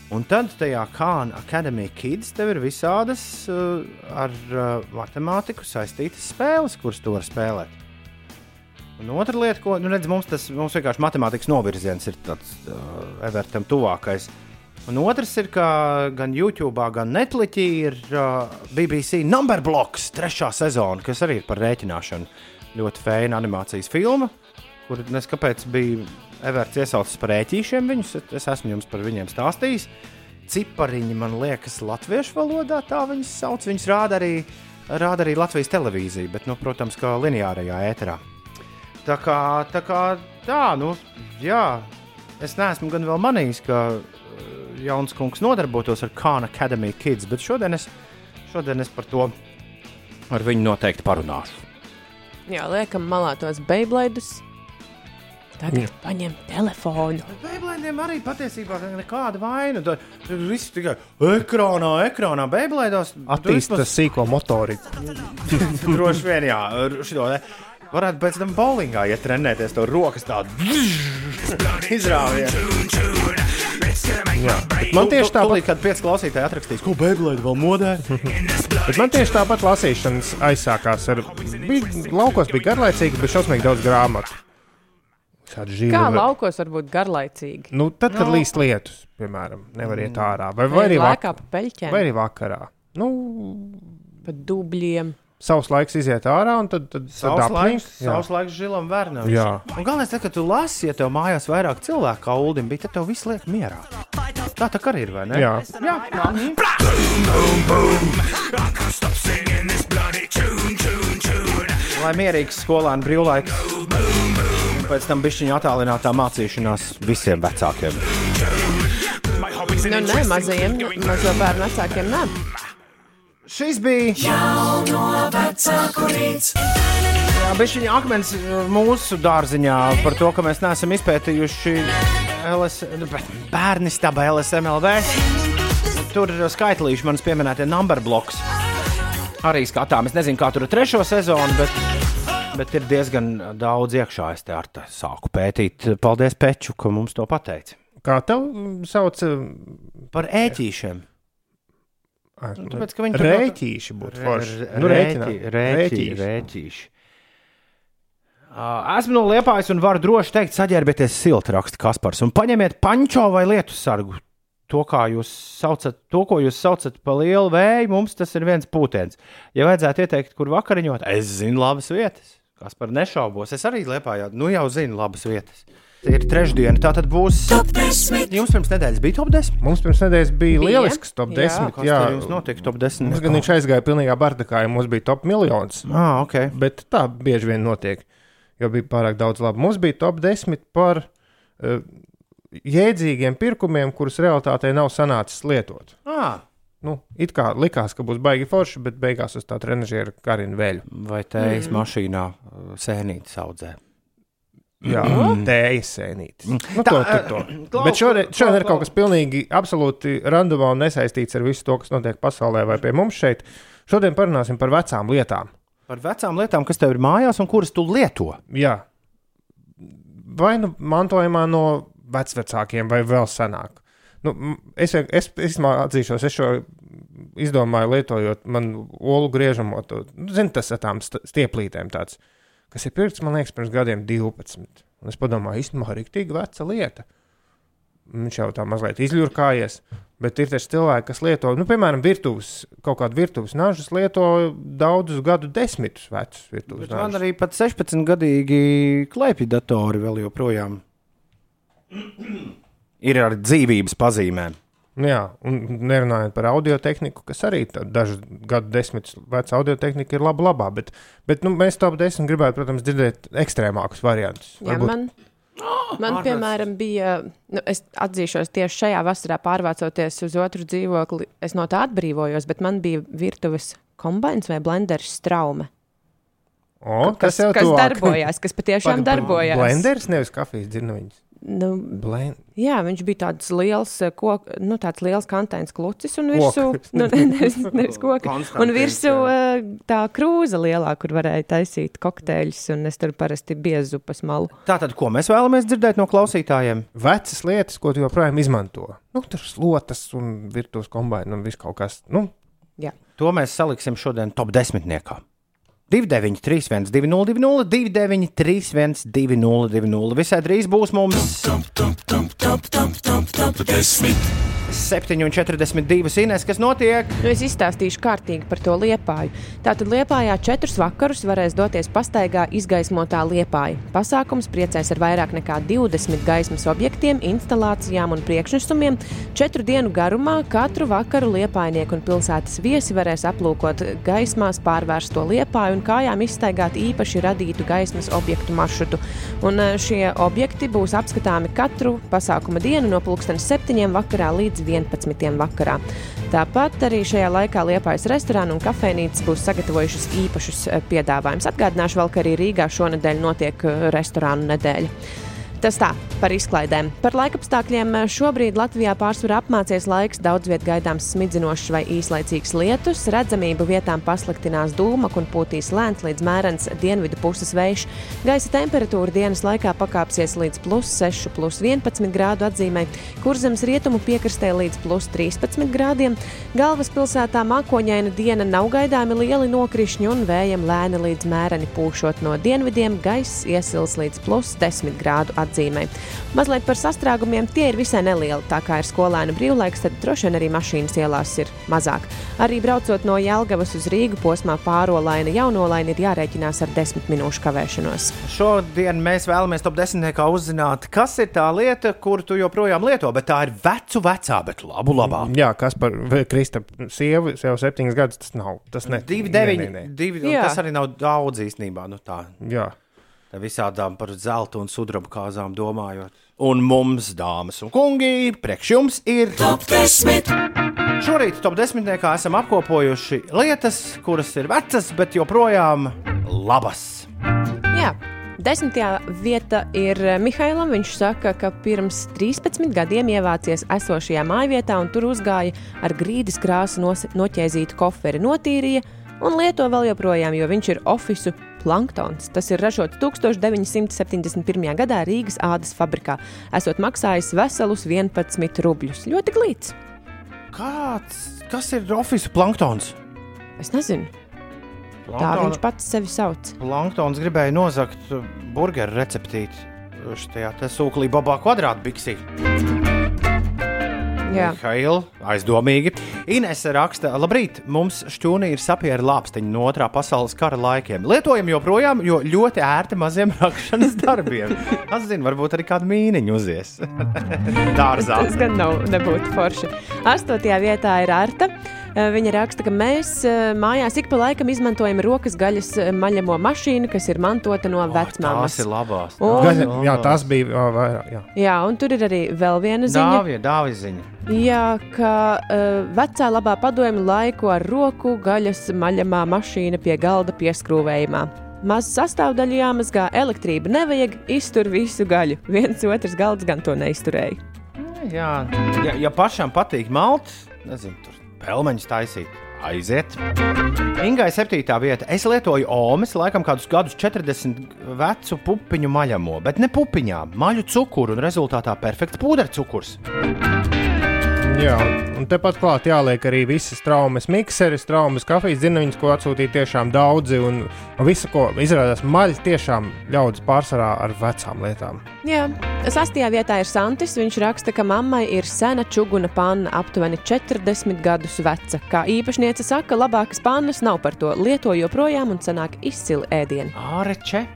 Un tad tajā Kāna Academy Kids tev ir visādas uh, ar uh, matemātiku saistītas spēles, kuras tu vari spēlēt. Un otra lieta, ko nu, redz, mums tas mums vienkārši matemātikas novirziens ir tāds uh, Evertam tuvākais. Un otrs ir, ka gan YouTube, gan Netflixī ir uh, BBC Number Blocks trešā sezona, kas arī ir par rēķināšanu. Ļoti fēna animācijas filma, kur nes kāpēc bija Everts iesaucis par ēķīšiem viņus. Es esmu jums par viņiem stāstījis. Cipariņi, man liekas, latviešu valodā tā viņas sauc. Viņas rāda arī, rāda arī Latvijas televīzija, bet, nu, protams, kā lineārajā ēterā. Tā kā tā, kā, tā nu, jā, es neesmu gan vēl manījis, ka uh, jauns kungs nodarbotos ar Khan Academy Kids, bet šodien es, šodien es par to ar viņu noteikti parunāšu. Jā, liekam malā tos beiglaidus. Tagad paņem telefonu. Beiblēdiem arī patiesībā nekāda vaina. Tur viss tikai ekrānā, ekrānā, beiblēdos. Attīstīt sīko motoriku. Droši vien, jā, šito, ne. Varētu pēc tam bowlingā iet trenēties, to rokas tādu izrāviet. Jā. Man tieši tāpat, kad pieci klausītāji atrakstīs, ko beiblēdi vēl modē. bet man tieši tāpat lasīšanas aizsākās ar. Bija, laukos bija garlaicīgi, bet šausmīgi daudz grāmatu. Kā laukos var būt garlaicīgi? Nu, tad, kad līst lietus, piemēram, nevar iet ārā. Vai, vai, arī, lēkā vak pa peļķēm, vai arī vakarā. Nu, pa dubļiem. savs laiks iziet ārā, un tad, tad, Savs apniņš. laiks, Jā. savs laiks žilam vērnam. Jā. Un galvenais, tad, kad tu lasi, ja tev mājās vairāk cilvēku kā Uldim bija, tad tev viss liek mierā. Tā tā arī ir, vai ne? Jā. Jā. Tune. Lai mierīgs skolēnu brīvlaiks. Pēc tam bija attālinātā mācīšanās visiem vecākiem. Nu, nē, mazajiem, mazo bērnu vecākiem, nē. Šis bija Bišķiņa akmens uh, mūsu dārziņā par to, ka mēs neesam izpētījuši LS, nu, bet bērni staba LSMLV. Tur ir skaitlīši manas pieminētie number blocks. Arī skatām. Es nezinu, kā tur ir trešo sezonu, bet, bet ir diezgan daudz iekšā. Es te ar te sāku pētīt. Paldies, Peču, ka mums to pateica. Kā tev sauc? Par ēķīšiem. Ah, Nu, tāpēc, ka viņi tur Rēķīši būtu forši. Nu, Rēķīši. rēķīši. Uh, esmu no Liepājas un varu droši teikt, saģērbieties silti, raksta Kaspars, un paņemiet pančo vai lietu sargu. To, kā jūs saucat, to, ko jūs saucat par lielu vēju, mums tas ir viens pūtiens. Ja vajadzētu ieteikt, kur vakariņot, es zinu labas vietas. Kaspar nešaubos, es arī Liepājā, nu jau zinu labas vietas. Ir trešdiena, tā tad būs. Jums pirms nedēļas bija top 10. Mums pirms nedēļas bija Bija? lielisks top Jā. 10. Kas Jā, tur jums notika top 10? Mums gan viņš aizgāja pilnīgā bardakā, ja mums bija top miljons. Ah, ok. Bet tā bieži vien notiek, jo bija pārāk daudz labu. Mums bija top 10 par uh, jēdzīgiem pirkumiem, kurus realitātē nav sanācis lietot. Ah, Nu, it kā likās, ka būs baigi forši, bet beigās uz tā trenižera karina vēļu. vai tējas mm. mašīnā uh, sēnītes audzē? Jā, tējas sēnītes. Nu, Tā, to, to, to. Klaus, Bet šodien, šodien ir kaut kas pilnīgi absolūti randomā un nesaistīts ar visu to, kas notiek pasaulē vai pie mums šeit. Šodien parunāsim par vecām lietām. Par vecām lietām, kas tev ir mājās un kuras tu lieto. Jā. Vai nu mantojumā no vecākiem, vai vēl senāk. Nu, es, es, es īstenībā atzīšos, es šo izdomāju lietojot manu olu griežamo. to- Nu, Zini, tas ar tām st- stieplītēm tāds, kas ir pirkts, man liekas, pirms gadiem 12. Un es padomāju, īstenībā tik veca lieta. Viņš jau tā mazliet izļurkājies. Bet ir taču cilvēki, kas lieto, nu, piemēram, virtuves, kaut kādu virtuves nažus, lieto daudzus gadu desmitus vecus virtuves Bet man nažus. arī pat 16-gadīgi klēpju datori vēl joprojām ir ar dzīvības pazīmēm. Nu Jā, un nerunājot par audio tehniku, kas arī dažu gadu desmitus veca audio tehnika ir laba, labā. Bet, bet nu, mēs top 10 gribētu, protams, dzirdēt ekstrēmākus variantus. Jā, man, man ārprāts. piemēram, bija, nu, es atzīšos, tieši šajā vasarā pārvācoties uz otru dzīvokli, es no tā atbrīvojos, bet man bija virtuves Kombains vai blenders straume, O, kas, kas tuvāk. darbojās, kas patiešām Paga- darbojās. Blenders, nevis kafijas dzirnaviņas. Nu, Blend. jā, viņš bija tāds liels, eh, kok, nu, tāds liels kantains klucis un virsū, nu, ne, nevis, nevis koki, un virsū jā. eh, tā krūze lielā, kur varēja taisīt kokteļus, un es tur parasti biezupas malu. Tātad, ko mēs vēlamies dzirdēt no klausītājiem? Vecas lietas, ko tu joprojām izmanto. Nu, tur slotas un virtuves kombinācija un viss kaut kas. Nu, To mēs saliksim šodien top desmitniekā. 29, 31, 202, 293, 202. Visai drīz būs mums 7,42 Inês, kas notiek? Nu, es izstāstīšu kārtīgi par to liepāju. Tātad liepājā četrus vakarus varēs doties pastaigā izgaismotā liepāja. Pasākums priecēs ar vairāk nekā 20 gaismas objektiem, instalācijām un priekšnesumiem. Četru dienu garumā katru vakaru liepājnieku un pilsētas viesi varēs aplūkot gaismās pārvērsto liepāju un kājām izstaigāt īpaši radītu gaismas objektu maršrutu. Un eh, šie objekti būs apskatāmi katru pasākuma dienu no 7.00 vakarā līdz 11.00 vakarā. Tāpat arī šajā laikā Liepājas restorāna un kafejnīcas būs sagatavojušas īpašus eh, piedāvājumus. Atgādināšu vēl, ka arī Rīgā šonadēļ notiek eh, restorānu nedēļa. Tas tā, par izklaidēm. Par laikapstākļiem šobrīd Latvijā pārsvarā apmācies laiks, daudz viet gaidāms smidzinošs vai īslaicīgs lietus, redzamību vietām pasliktinās dūma un pūtīs lēns līdz mērens dienvidu puses vējš. Gaisa temperatūra dienas laikā pakāpsies līdz plus 6, plus 11 grādu atzīmē, kurzems rietumu piekrastē līdz plus 13 grādiem. Galvaspilsētā mākoņaina diena nav gaidāmi lieli nokrišņi un vējam lēni līdz mēreni pūšot no dienvidiem, gaiss iesils līdz plus 10 grādu atzīmē. Mazliet par sastrēgumiem tie ir visai nelieli, tā kā ir skolēnu brīvlaiks, tad droši vien arī mašīnas ielās ir mazāk. Arī braucot no Jelgavas uz Rīgu posmā pārolaina jaunolaina ir jārēķinās ar 10 minūšu kavēšanos. Šodien mēs vēlamies top desmitniekā uzzināt, kas ir tā lieta, kuru tu joprojām lieto, bet tā ir vecu vecā, bet labu labā. jā, kas par Krista sievu, jau septiņas gadus, tas nav. Tas ne. 2, Nē, 9, nē, nē. 2. Jā. Tas arī nav daudz īstenībā. Nu, tā, Jā. Visādām par zelta un sudraba kāzām domājot. Un mums, dāmas un kungi, priekš jums ir top 10. Šorīt top 10. esam apkopojuši lietas, kuras ir vecas, bet joprojām labas. Jā. Desmitajā vieta ir Mihailam. Viņš saka, ka pirms 13 gadiem ievācies esošajā mājvietā un tur uzgāja ar grīdas krāsu noķēzītu koferi, notīrīja un lieto vēl joprojām, jo viņš ir ofisu planktons. Tas ir ražots 1971. gadā Rīgas ādas fabrikā, esot maksājis veselus 11 rubļus. Ļoti glīts. Kāds, kas ir oficiāls planktons? Es nezinu, tā viņš pats sevi sauc. Planktons gribēja nozagt burgeru receptīti šajā sūklī, babā kvadrātbiksī. Jā. Hail, aizdomīgi. Ines raksta, labrīt, mums šķūnī ir sapiera lāpstiņa no otrā pasaules kara laikiem. Lietojam joprojām, jo ļoti ērti maziem rakšanas darbiem. Es zinu, varbūt arī kādu mīniņu uzies. Dārzā. Tas gan nav, nebūtu forši. Astotajā vietā ir Arta. Eh, Viņa raksta, ka mēs eh, mājās ik pa laikam izmantojam rokas gaļas eh, maļamo mašīnu, kas ir mantota no vecmāmas. Tās ir labās. Un- Gaļa, jā, tas bija vairāk. Jā. Jā, un tur ir arī vēl viena ziņa. Dāvie, dāviziņa. Jā, ka uh, vecā labā padomju laiku ar roku gaļas maļamā mašīna pie galda pieskrūvējumā. Maz sastāvdaļu jāmazgā, elektrība nevajag, iztur visu gaļu. Viens otrs galds gan to neizturēja. Jā, ja, ja pašam patīk malt, nezinu, tur pelmeņus taisīt. Aiziet. Ingai septītā vieta. Es lietoju omes, laikam kādus gadus 40 vecu pupiņu maļamo, bet ne pupiņām, maļu cukuru un rezultātā perfekts pūdercukurs. Jā, un tepat klāt jāliek arī visas traumas, mikseris, traumas, kafijas dzirnaviņas, ko atsūtīja tiešām daudzi. Un, un visu, ko izrādās maļi, tiešām ļaudis pārsvarā ar vecām lietām. Jā, sastajā vietā ir Santis. Viņš raksta, ka mammai ir sena čuguna panna, aptuveni 40 gadus veca. Kā īpašniece saka, labākas pannas nav par to. Lieto joprojām un sanāk izcili ēdienu. Āreče.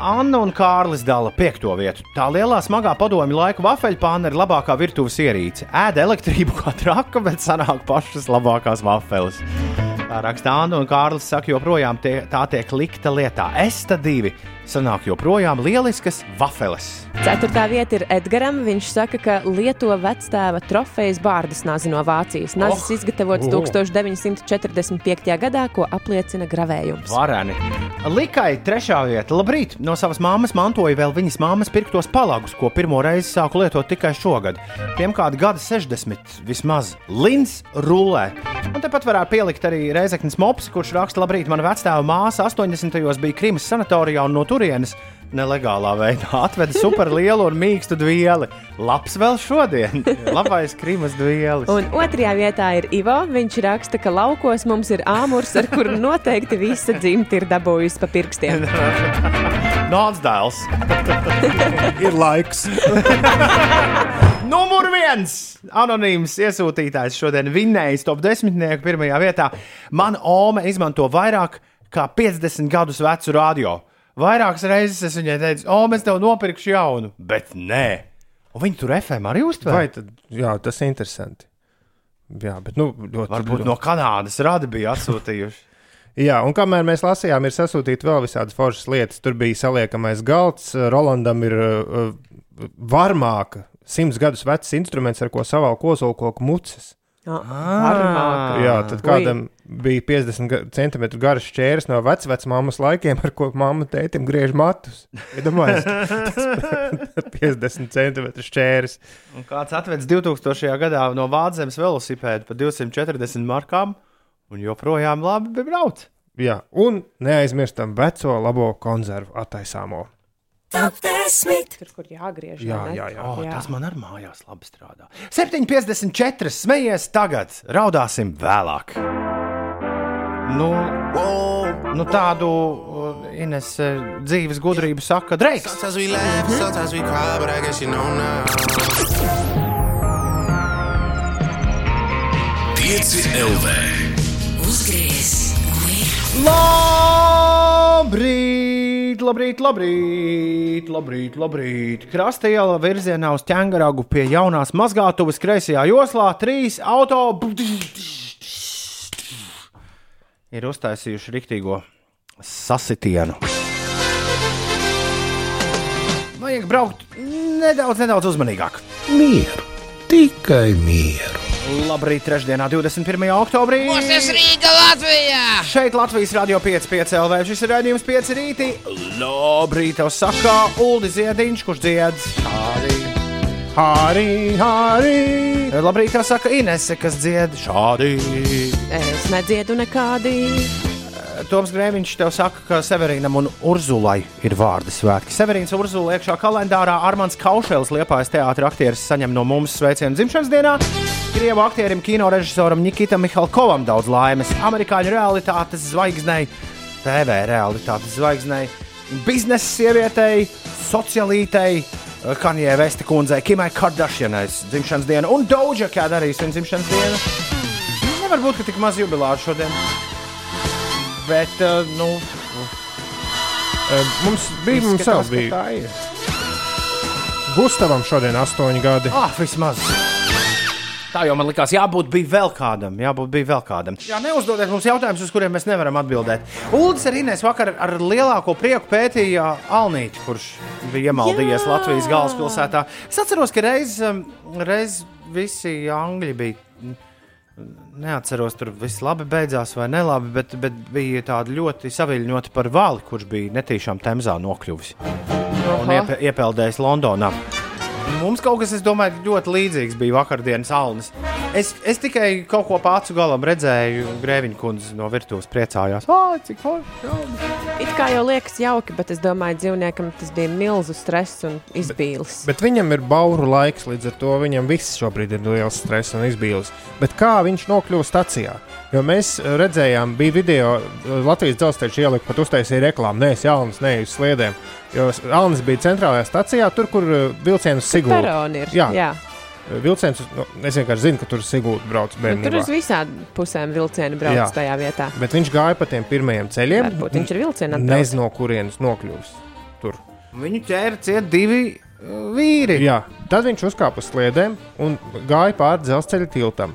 Anna un Kārlis dala piekto vietu. Tā lielā smagā padomju laika vafeļpāna ir labākā virtuves ierīce. Ēda elektrību kā traka, bet sanāk pašas labākās vafeles. Tā raksta Anna un Kārlis saka, joprojām tie, tā tiek likta lietā. Esta divi sanāk joprojām lieliskas vafeles. Ceturtā vieta ir Edgars. Viņš saka, ka lieto vectēva trofejas bārdas nazi no Vācijas. Nazis oh, izgatavots Oh. 1945. gadā, ko apliecina gravējums. Vareni. Likai trešā vieta. Labrīt! No savas māmas mantoja vēl viņas māmas pirktos palagus, ko pirmo reizi sāku lietot tikai šogad. Tiem kādi gadi 60 vismaz. Lins rullē. Un tepat varētu pielikt arī Reizeknas mops, kurš raksta, labrīt, mana vecāta māsa 80. gados bija Krimas sanatorijā un no turienes. Nelegālā veidā atveda superlielu un mīkstu dvieli. Labs vēl šodien. Labais krimas dvielis. Un otrajā vietā ir Ivo. Viņš raksta, ka laukos mums ir āmurs, ar kuru noteikti visa dzimta ir dabūjusi pa pirkstiem. Nāc dēls! Ir laiks. Numur viens! Anonīms iesūtītājs šodien vinnējis top 10. pirmajā vietā. Man Ome izmanto vairāk kā 50 gadus vecu radio. Vairākas reizes es viņai teicu, o, mēs tev nopirkšu jaunu, bet nē. Un viņi tur FM arī uztver. Vai tad, jā, tas ir interesanti. Jā, bet, nu, ļoti, Varbūt no Kanādas rada bija atsūtījuši. Jā, un kamēr mēs lasījām, ir sasūtīta vēl visādas foršas lietas. Tur bija saliekamais galds, Rolandam ir uh, varmāka, simts gadus vecs instruments, ar ko savāl kozolkoku mucas. Varmāk. Jā, tad kādam bija 50 ga- centimetru garš čērs no vecmāmas laikiem, ar ko mamma tētim griež matus. Iedomājieties, tas 50 centimetru čērs. Un kāds atvedis 2000. gadā no Vācijas velosipēdu par 240 markām, un joprojām labi bija braukt. Jā, un neaizmirstam veco labo konservu attaisāmo. Tur, kur jāgriež. Jā, jā, jā. Oh, tas man ar mājās labi strādā. 7,54. Smejies tagad, raudāsim vēlāk. Nu, nu tādu uh, Ines uh, dzīves gudrību saka Dreiks. Sometimes we laugh, sometimes we cry, but I guess you know now. 5 LV. Mūziku. Labrīt, labrīt, labrīt, labrīt, labrīt. Krasta iela virzienā uz ķēngaragu pie jaunās mazgātuves kreisajā joslā trīs auto ir uztaisījuši riktīgo sasitienu. Vajag braukt nedaudz, nedaudz uzmanīgāk. Mieru, tikai mieru. Labrīt, trešdienā, 21. oktobrī. Tas Rīga Latvijā! Šeit Latvijas Rādio 5,5 LV. Šis ir rādījums 5 rītī. Labrīt, tev saka Uldi Ziediņš, kurš dzied šādi. Hārī, hārī! Labrīt, tev saka Inese, kas dzied šādi. Es nedziedu nekādi. Toms Grēviņš tev saka, ka Severīnam un Urzulai ir vārdu svētki. Severīns Urzula iekšā kalendārā Armāns Kaušēls, liepājas teātris aktieris, saņem no mums sveicienu dzimšanas dienā. Krievu aktierim, kino režisoram Nikitam Mihalkovam daudz laimes, amerikāņu realitātes zvaigznei, TV realitātes zvaigznei, biznesa sievietei, sociālītei, Kanjē Vesta kundzei, Kimai Kardashianai dzimšanas diena un Doja Cat arī svin dzimšanas dienu. Nevar būt, ka tik maz jubilāru šodien. Bet, uh, nu, Eh, Mums bija, mums izskatās, vēl bija. tā ir. Gustavam šodien astoņi gadi. Ah, vismaz. Tā jau man likās, jābūt bija vēl kādam. Jābūt bija vēl kādam. Jā, neuzdodiet mums jautājumus, uz kuriem mēs nevaram atbildēt. Uldis ar Inês vakar ar lielāko prieku pētīja Alnīti, kurš bija iemaldījies Jā. Latvijas galvaspilsētā. Es atceros, ka reiz, um, reiz visi angļi bija. Neatceros, tur viss labi beidzās vai nelabi, bet, bet bija tāda ļoti saviļņota par vāli, kurš bija netīšām temzā nokļuvis un Oho. iepe, iepeldējis Londonā. Mums kaut kas, es domāju, ļoti līdzīgs bija vakardienas alnis. Es, es tikai kaut ko pācu galam redzēju, Grēviņa kundze no virtuves priecājās. Ah, cik forši! It kā jau liekas jauki, bet es domāju, dzīvniekam tas bija milzu stress un izbīlis. Bet viņam ir bauru laiks, līdz ar to viņam viss šobrīd ir liels stress un izbīlis. Bet kā viņš nokļuva stacijā? Jo mēs redzējām, bija video, Latvijas dzelzceļš ielika pat uztaisīja reklāmu. Nē, es jaunas, ne uz sliedēm. Jo Alnis bija centrālajā stacijā, tur, kur eh, vilciens Sigūda. Jā. jā. Vilciens, uz- nu, es vienkārši zinu, ka tur Sigūda brauc Nu, tur bērnībā. uz visām pusēm vilcieni brauc Jā. tajā vietā. Bet viņš gāja pa tiem pirmajiem ceļiem. Varbūt viņš ir vilcienā Nezinu, no kurienes nokļuvis. Tur. Viņu ķēra ciet divi uh, vīri. Jā, tad viņš uzkāpa uz sliedēm un gāja pāri dzelzceļa tiltam.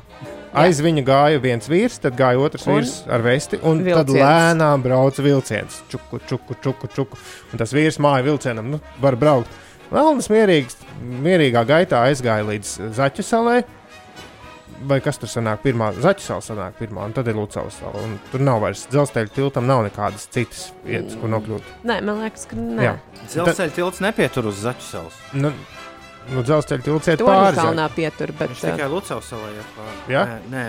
Aiz viņa gāja viens vīrs, tad gāja otrs Un vīrs ar vesti, un tad vilciens. lēnām brauca vilciens. Čuku, čuku, čuku, čuku. Un tas vīrs māja vilcienam, nu, var braukt. Melns mierīgs, mierīgā gaitā aizgāja līdz Zaķu salai. Vai kas tur sanāk? Pirmā Zaķu sala sanāk pirmā, un tad ir Lucavas sala. Un tur nav vairs dzelzceļa tiltam, nav nekādas citas vietas, kur nokļūt. Nē, man liekas, ka nē. Jā. Dzelzceļa tilts nepietur uz Zaķu salas. Nu, nu dzelzceļa iet Torņa pāri. kalnā pietur, bet Viņš tikai Lucavas salā iet pāri. Jā? Nē, nē.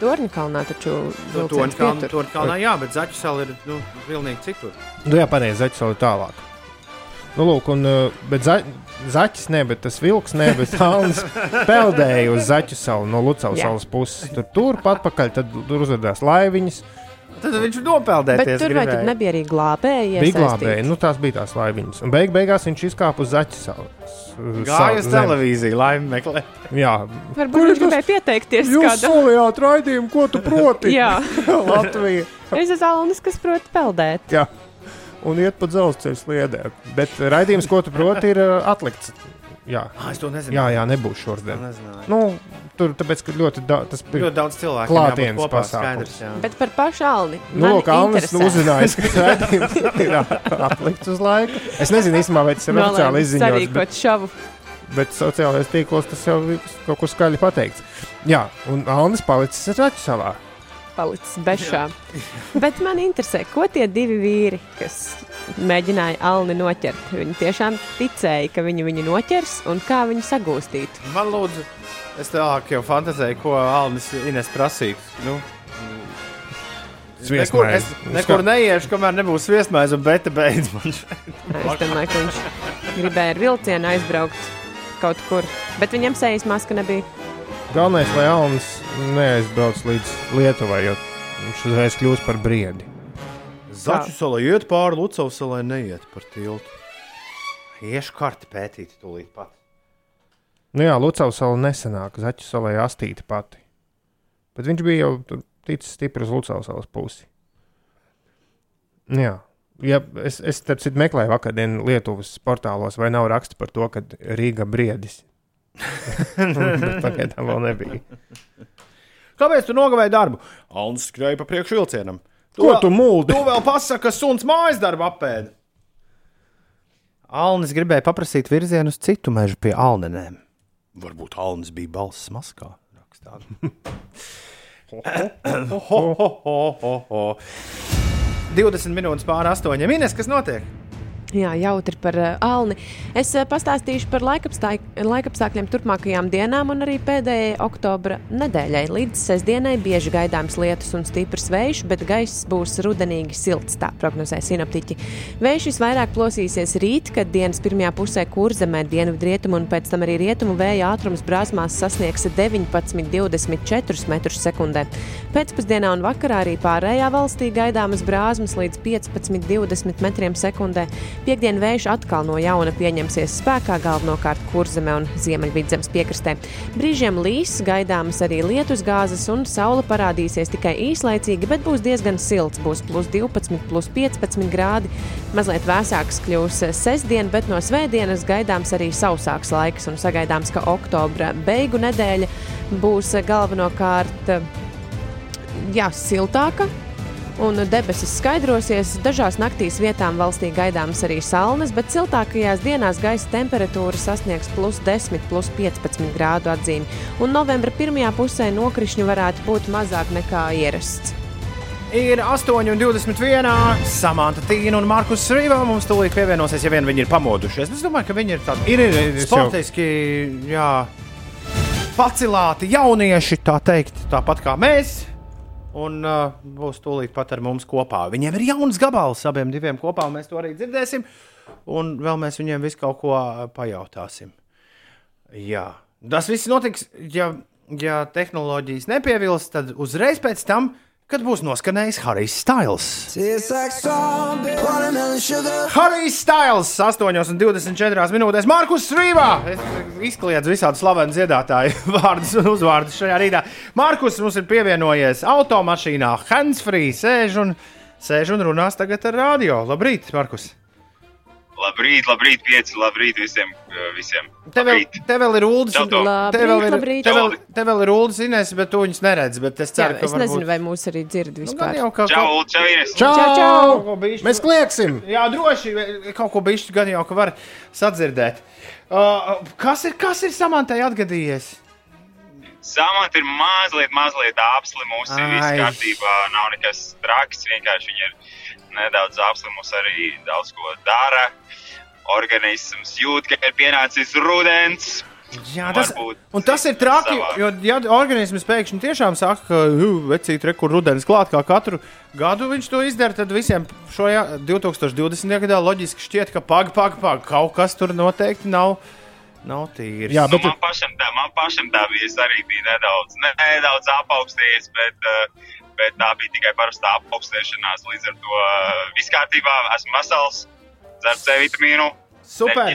Torņa kalnā taču vilciens Toņkalnā, pietur. Toņkalnā, jā, bet Zaķu sala ir nu, pilnīgi citur. Nu, jā, pareizi, zaķis vēl ir tālāk. Nu, lūk, un, uh, bet za, zaķis ne, bet tas vilks ne, bet Alnis peldēja uz zaķu salu no Lucavas Jā. salas puses. Tur turpat pakaļ, tad tur uzvedās laiviņas. Tad viņš nopeldēties. Bet tur vai tad nebija arī glābēji? Bija glābēji, nu tās bija tās laiviņas. Un beig beigās viņš izkāpa uz zaķu salu. Gāja uz televīziju, lai meklētu. Jā, Varbūt viņš gribēja pieteikties Jūs solījāt raidījumu, ko tu proti? Jā, Latvija. es esmu Alnis, kas prot peldēt. Jā. Un iet pa dzelzceļa sliedēm. Bet raidījums, ko tu proti, ir uh, atlikts. Jā, Ah, es to nezinu. jā, jā nebūs šodien. Nu, tur tāpēc, ka ļoti daudz tas bija. Ļoti daudz cilvēku. klātienes kopā, pasākums. skaidrs, jā. Bet par pašu Alni. Nu, man lūk, Alnis uzzināja, ka raidījums ir atlikts uz laiku. Es nezinu, īstenībā, vai tas ir oficiāli Nolēma izziņots, bet, šovu. bet sociālajos tīklos tas jau ir kaut kur skaļi pateikts. Jā, un Alnis palicis Raķu salā. palicis bešā. Bet man interesē, ko tie divi vīri, kas mēģināja Alni noķert, viņi tiešām ticēja, ka viņi viņu noķers un kā viņu sagūstīt. Man lūdzu, es tālāk jau fantāzēju, ko Alnis Ines prasītu. Nu, Nekur, es nekur neiešu, kamēr nebūs viesmaize un beta beidz man. šeit. Es domāju, ka viņš gribēja ar vilcienu aizbraukt kaut kur, bet viņam sejas maska nebija. Galvenais, lai Alnis neaizbrauc līdz Lietuvai, jo viņš uzreiz kļūs par briedi. Zaķu salā iet pāri Lucavas salai, neiet par tiltu. Iešu karti pētīt tūlīt pat. Nu jā, Lucavas sala nesenāk, Zaķu salai astīta pati. Bet viņš bija jau tur ticis stipri uz Lucavas salas pusi. Jā. Ja, es, es starp citu meklēju vakardien Lietuvas portālos, vai nav raksts par to, ka Rīga briedis. Bet Pagaidām vēl nebija. Kāpēc tu nogavēji darbu? Alnis skrēja pa priekšu vilcienam. Ko vēl- tu muldi? Tu vēl pasaki, ka suns mājas darbu apēda. Alnis gribēja paprasīt virzienu uz citu mežu pie Alnenēm. Varbūt Alnis bija balss maskā. ho, ho, ho, ho, ho. 20 minūtes pāri astoņiem. Ines, kas notiek? Jā, jautri par uh, Alni. Es uh, pastāstīšu par laikapstā- laikapstākļiem turpmākajām dienām un arī pēdējai oktobra nedēļai. Līdz sestdienai bieži gaidāms lietus un stiprs vējš, bet gaiss būs rudenīgi silts, tā prognozē sinoptiķi. Vējš visvairāk plosīsies rīt, kad dienas pirmajā pusē kurzemē dienvidrietumu un pēc tam arī rietumu vēja ātrums brāzmās sasniegs 19,24 m2. Pēcpusdienā un vakarā arī pārējā valstī gaidāmas brāzmas līdz 15,20 m2. Piektdien vējš atkal no jauna pieņemsies spēkā galvenokārt kurzemē un ziemeļvidzemes piekrastē. Brīžiem līs, gaidāmas arī lietus gāzes un saule parādīsies tikai īslaicīgi, bet būs diezgan silts. Būs plus 12, plus 15 grādi. Mazliet vēsāks kļūs sestdien, bet no svētdienas gaidāms arī sausāks laiks un sagaidāms, ka oktobra beigu nedēļa būs galvenokārt jā, siltāka. Un debesis skaidrosies. Dažās naktīs vietām valstī gaidāmas arī salnas, bet siltākajās dienās gaisa temperatūra sasniegs plus 10, plus 15 grādu atzīmi. Un novembra pirmajā pusē nokrišņu varētu būt mazāk nekā ierasts. Ir 8,21. Samants Tīna un Markus Rīvā mums tūlīt pievienosies, ja vien viņi ir pamodušies. Es domāju, ka viņi ir tādi Ir, ir, ir es jau- sportiski, jā, pacilāti jaunieši, tā teikt, tāpat kā mēs. Un uh, būs tūlīt pat ar mums kopā. Viņiem ir jauns gabals, abiem diviem kopā, un mēs to arī dzirdēsim. Un vēl mēs viņiem visu kaut ko uh, pajautāsim. Jā, tas viss notiks, ja, ja tehnoloģijas nepievils, tad uzreiz pēc tam, kad būs noskanējis Harijs sugar. Harijs Styles 8,24 minūtēs. Markus Rīvā! Es izkliedzu visādi slavenu dziedātāju vārdus un uzvārdus šajā rītā. Markus mums ir pievienojies automašīnā, handsfree, sēž un, sēž un runās tagad ar radio. Labrīt, Markus! Labrīt, labrīt, pieci, labrīt visiem. uh, visiem. Te vēl, te vēl ir. Čau, Tom. Te vēl ir, te vēl, te vēl ir ULDS Inês, bet tu viņus neredzi. Bet es Jā, ceru, ka es nezinu, varbūt... vai mūs arī dzird Nu, vispār. jau kaut Čau, čau, Ines. Čau! Čau, čau! Bišķi- Mēs klieksim! Jā, droši kaut ko bišķi gan jau, ka var sadzirdēt. Uh, kas ir, kas ir samantai atgadījies? Samanta ir mazliet, mazliet apslimusi. Viss kārtībā, nav nekas traks. Vienkārši viņa ir nedaudz apslimusi, arī daudz ko dara. Organisms jūt, ka ir pienācis rudens. Jā, tas, tas ir traki, savā. jo ja organisms pēkšņi tiešām saka, ka vecīt, re, kur rudenis klāt, kā katru gadu viņš to izdara, tad visiem šo jā, 2020. gadā loģiski šķiet, ka pag, pag, pag, kaut kas tur noteikti nav, nav tīrs. Jā, Nu, bet man, pašam tā, man pašam tā bija. Es arī biju nedaudz, nedaudz apaugstējies, bet, uh, bet tā bija tikai parasta apaugstēšanās. Līdz ar to viss kārtībā, esmu vesels, dzeru C vitamīnu, Super!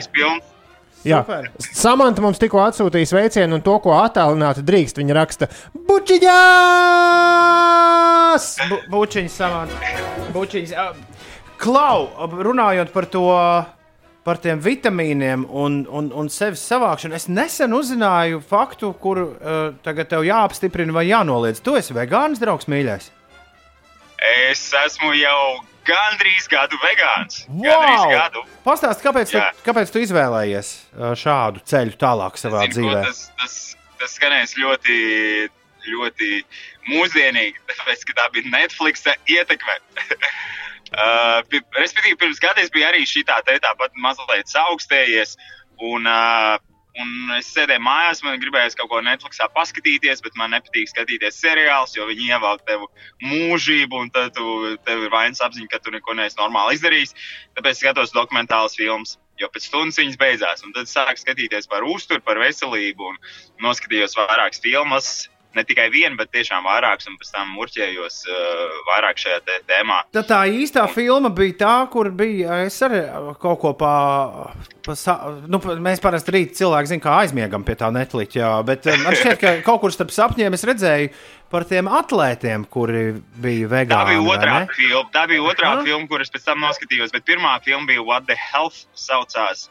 Jā, Super. Samants mums tikko atsūtīja sveicienu, un to, ko attēlināti drīkst, viņa raksta Bučiņās! Bu, bučiņas samants. Bučiņas. Klau, runājot par to. Par tiem vitamīniem un, un, un sevis savākšanu. Es nesen uzzināju faktu, kur uh, tagad tev jāapstiprina vai jānoliedz. Tu esi vegāns, draugs, mīļais. Es esmu jau gandrīz gadu vegāns. Gandrīz gadu. Pastāst, kāpēc, tu, Jā. kāpēc tu izvēlējies uh, šādu ceļu tālāk savā Zinu, ko dzīvē? tas, tas, tas skanēs ļoti, ļoti mūsdienīgi, tāpēc, ka tā bija Netflix ietekme. uh, respektīvi, pirms gadiem bija arī šī tā, tāpat mazliet augstējies. Un, uh, un es sēdēju mājās, man gribējās kaut ko Netflixā paskatīties, bet man nepatīk skatīties seriālus, jo viņi ievelk tev mūžību, un tad tu, tev ir vainas apziņa, ka tu neko neesi normāli izdarījis. Tāpēc skatos dokumentālus filmus. Jo pēc stundas viņas beidzās, tad sāku skatīties par uzturu, par veselību, un noskatījos vairākas filmas. Ne tikai vienu, bet tiešām vairākas, un pēc tam murķējos uh, vairāk šajā tē tēmā. Tad tā īstā filma bija tā, kur bija. Es arī kaut ko pa. pa sa, nu, mēs parasti rīt cilvēki kā aizmiegam pie tā netliķa. Bet eh, man šķiet, ka kaut kur starp sapņiem es redzēju par tiem atlētiem, kuri bija Tā vegāni. bija vai otrā filma, tā bija otrā filma, kuras pēc tam noskatījos. Bet pirmā filma bija What the Health saucās.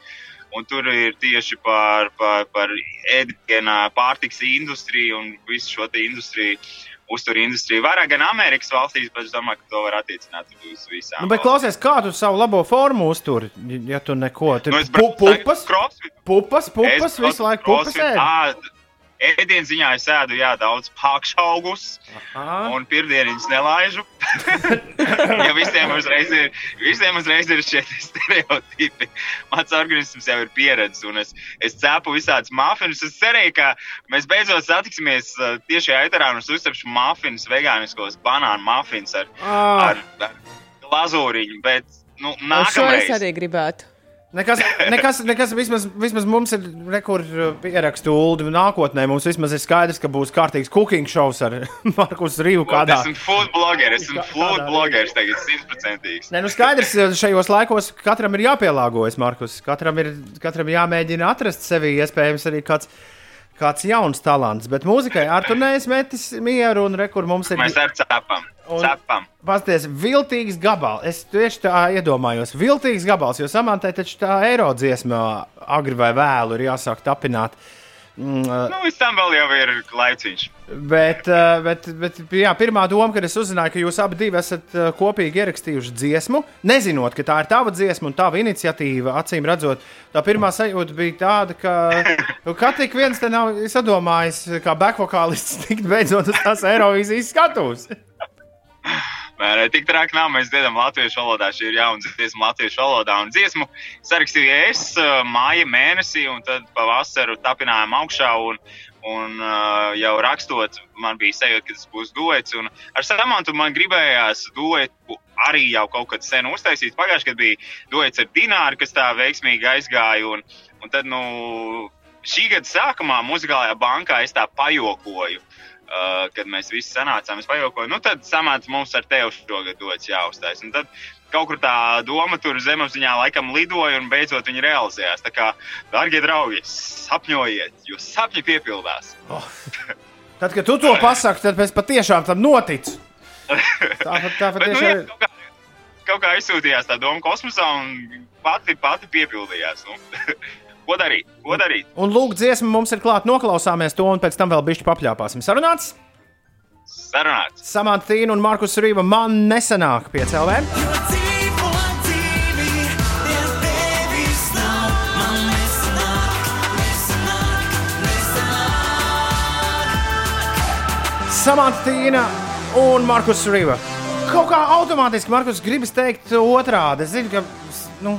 Un tur ir tieši par, par, par ēdienā, pārtiks industriju un visu šo industriju, uzturu industriju. Vairāk gan Amerikas valstīs, bet es domāju, ka to var attiecināt uz visām. Nu, bet klausies, kā tu savu labo formu uzturi, ja tu neko tādu Nu, pupas, crossfit. pupas, pupas, Es visu laiku pupas ā, Ēdienas ziņā es ēdu jā, daudz pakšaugus, Aha. un pirmdienas nelaižu. ja visiem uzreiz ir, visiem uzreiz ir šie te stereotipi. Mans organisms jau ir pieredzējis, un es, es cepu visādus mafinus. Es cerēju, ka mēs beidzot satiksimies uh, tiešajā eterā un es uzcepšu mafinus, vegāniskos banānu mafinus ar, Ah. ar, ar glazūriņu. Bet, nu, Un šo es nākamreiz. arī gribētu. Nekas, nekas, nekas vismaz, vismaz mums ir rekur pierakstu ulu. Nākotnē mums vismaz ir skaidrs, ka būs kārtīgs cooking šovs ar Markus Rīvu kādā. Esmu food blogeris, esmu food blogeris tagad simtprocentīgs. Nē, nu skaidrs, šajos laikos katram ir jāpielāgojas, Markus. Katram ir, katram jāmēģina atrast sevi, iespējams, arī kāds, kāds jauns talants. Bet mūzikai ar to neizmetis mieru un rekur mums ir. Mēs ar cepam, Cepam. Pasties, viltīgs gabals. Es tieši tā iedomājos. Viltīgs gabals, jo samantai taču tā eiro dziesma agri vai vēlu ir jāsāk tapināt. Mm, Nu, līdz tam vēl ir laiciņš. Bet, bet, bet jā, pirmā doma, kad es uzzināju, ka jūs abi esat kopīgi ierakstījuši dziesmu, nezinot, ka tā ir tava dziesma un tava iniciatīva, acīm redzot, tā pirmā sajūta bija tāda, ka tik viens te nav sadomājis, kā backvokālists tikt beidzot uz tās Eirovīzijas skatuves. Nē, tik traki nav. Mēs dziedam latviešu valodā. Šī ir jauna dziesma latviešu valodā. Un dziesmu sarakstīju es uh, māja mēnesī, un tad pavasaru tapinājām augšā. Un, un uh, jau rakstot, man bija sajūta, ka tas būs duets. Un ar Samantu man gribējās duetu arī jau kaut kad sen uztaisīt. Pagājušajā gadā bija duets ar Dināru, kas tā veiksmīgi aizgāja. Un, un tad, nu, šī gada sākumā muzikālajā bankā es tā pajokoju. Uh, kad mēs visi sanācām, es pajokoju, nu tad samāca mums ar tevi šogad dots jāuztais. Un tad kaut kur tā doma tur zemapziņā laikam lidoja un beidzot viņa realizējās. Tā kā, darbie draugi, sapņojiet, jo sapņi piepildās. Tad, kad tu to pasaki, tad es patiešām tam noticu. Tā, tā Bet, nu, patiešām jā, ir. kaut, kā, kaut kā izsūtījās tā doma kosmosā un pati, pati piepildījās. Nu, ko darīt? Ko darīt? Un lūk, dziesma mums ir klāta, noklausāmies to, un pēc tam vēl bišķi papļāpāsim. Sarunāts? Sarunāts. Samants Tīna un Markus Rīva man nesanāk pie CLV. Samants Tīna un Markus Rīva. Kaut kā automātiski Markus gribas teikt otrādi. Es zinu, ka nu,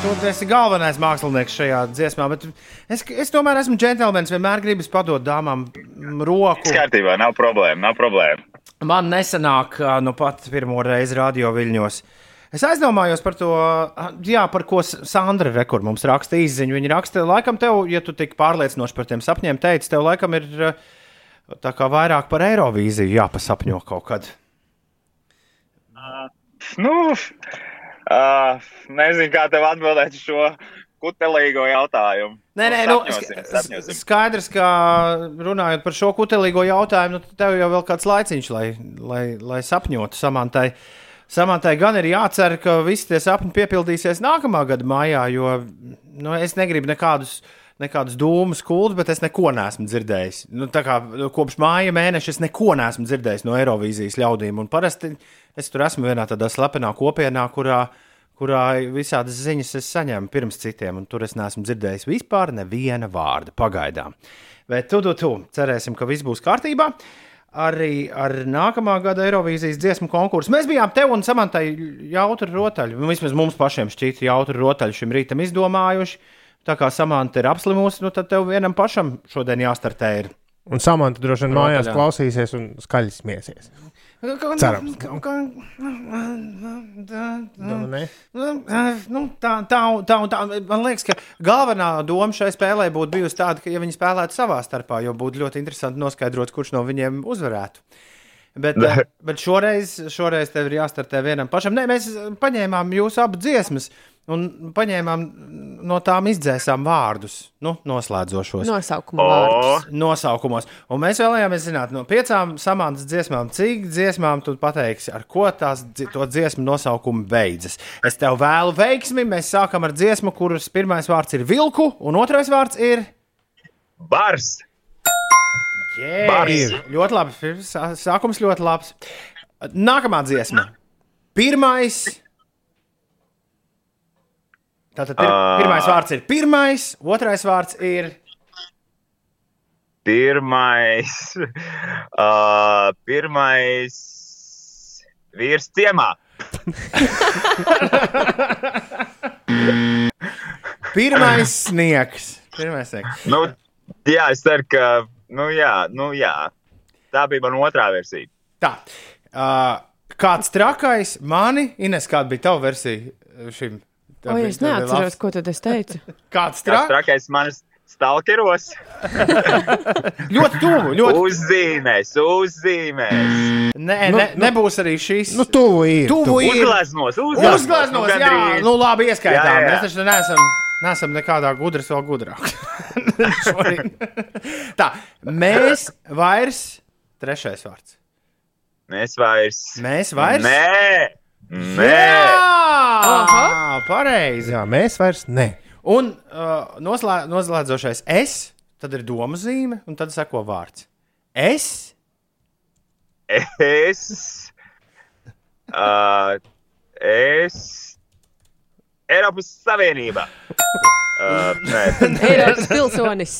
tu esi galvenais mākslinieks šajā dziesmā, bet es, es tomēr esmu džentlmenis. Vienmēr gribas padot dāmām roku. Viss kārtībā, nav problēma, nav problēma. Man nesanāk, nu pat pirmo reizi radio viļņos. Es aizdomājos par to, jā, par ko Sandra Rekur mums raksta īsiņu. Viņa raksta, laikam, tev, ja tu tik pārliecinoši par tiem sapņiem teici, tev laikam ir tā kā vairāk par Eirovīziju jāpasapņo kaut kad. Nu, uh, nezinu, kā tev atbildēt šo kutelīgo jautājumu. Nē, nē, nu, sapņosim, sk- sapņosim. skaidrs, ka runājot par šo kutelīgo jautājumu, nu, tev jau vēl kāds laiciņš, lai, lai, lai sapņotu samantai. Samantai gan ir jācer, ka visi tie sapņi piepildīsies nākamā gada maijā, jo nu, es negribu nekādus, nekādus dūmus kultus, bet es neko neesmu dzirdējis. Nu, kā nu, kopš māja mēneša es neko neesmu dzirdējis no Eirovīzijas ļaudīm. Un parasti es tur esmu vienā tādā slepenā kopienā, kurā, kurā visādas ziņas es saņēmu pirms citiem, un tur es neesmu dzirdējis vispār neviena vārda pagaidām. Bet tu, tu, tu, cerēsim, ka viss būs kārtībā. Arī ar nākamā gada Eirovīzijas dziesmu konkursu. Mēs bijām te un samantai jautru rotaļu. Vismaz mums pašiem šķīta jautru rotaļu šim rītam izdomājuši. Tā kā samanta ir apslimusi, nu tad tev vienam pašam šodien jāstartē. Ir. Un samanta droši vien mājās Rotaļā. klausīsies un skaļi smiesies. Cerams. Nu? Nu, tā, tā, tā, tā. Man liekas, ka galvenā doma šai spēlē būtu bijusi tāda, ka ja viņi spēlētu savā starpā, jo būtu ļoti interesanti noskaidrot, kurš no viņiem uzvarētu. Bet, eh, bet šoreiz, šoreiz tev ir jāstartē vienam pašam. Nē, mēs paņēmām jūsu abu dziesmas un paņēmām no tām izdzēsām vārdus, nu, noslēdzošos. Nosaukuma vārdus. Nosaukumos. Un mēs vēlējāmies zināt, no piecām samantas dziesmām, cik dziesmām tu pateiksi, ar ko tās to dziesmu nosaukumi beidzas. Es tev vēlu veiksmi. Mēs sākam ar dziesmu, kuras pirmais vārds ir vilku, un otrais vārds ir Bars! Jēzus. Ļoti labi. Sā- Sākums ļoti labs. Nākamā dziesma. Pirmais. Tātad pir Ā. pirmais vārds ir pirmais, otrais vārds ir Pirmais, uh, pirmais vīrs ciemā. pirmais sniegs. Pirmais sniegs. Nu, jā, es ceru, ka nu, jā, nu, jā. tā bija mana otrā versija. Tā. Uh, kāds trakais mani, Ines, kāda bija tava versija šim? Tā Oi, es neatceros, labs. ko tad es teicu. Kāds Tas trakais? manis stalkeros. Ļoti tuvu. Ļoti... Uzzīmēs, uzzīmēs. Nē, Nu, ne, nu- nebūs arī šīs. Nu, tuvu ir. Tuvu ir. Uzgleznos, uzgleznos. Uzgleznos, nu, jā, gandrīz. nu labi, ieskaitām. Jā, jā. Mēs taču neesam, neesam nekādā gudras, vēl gudrāk. Tā, mēs vairs, trešais vārds. Mēs vairs. Mēs vairs. Nē, nē. Jā, pareizi. Jā, mēs vairs ne. Un uh, noslē, noslēdzošais es, tad ir doma zīme, un tad seko vārds. Es, Es. Uh, es. Eiropas Savienība. Uh, Eiropas pilsonis.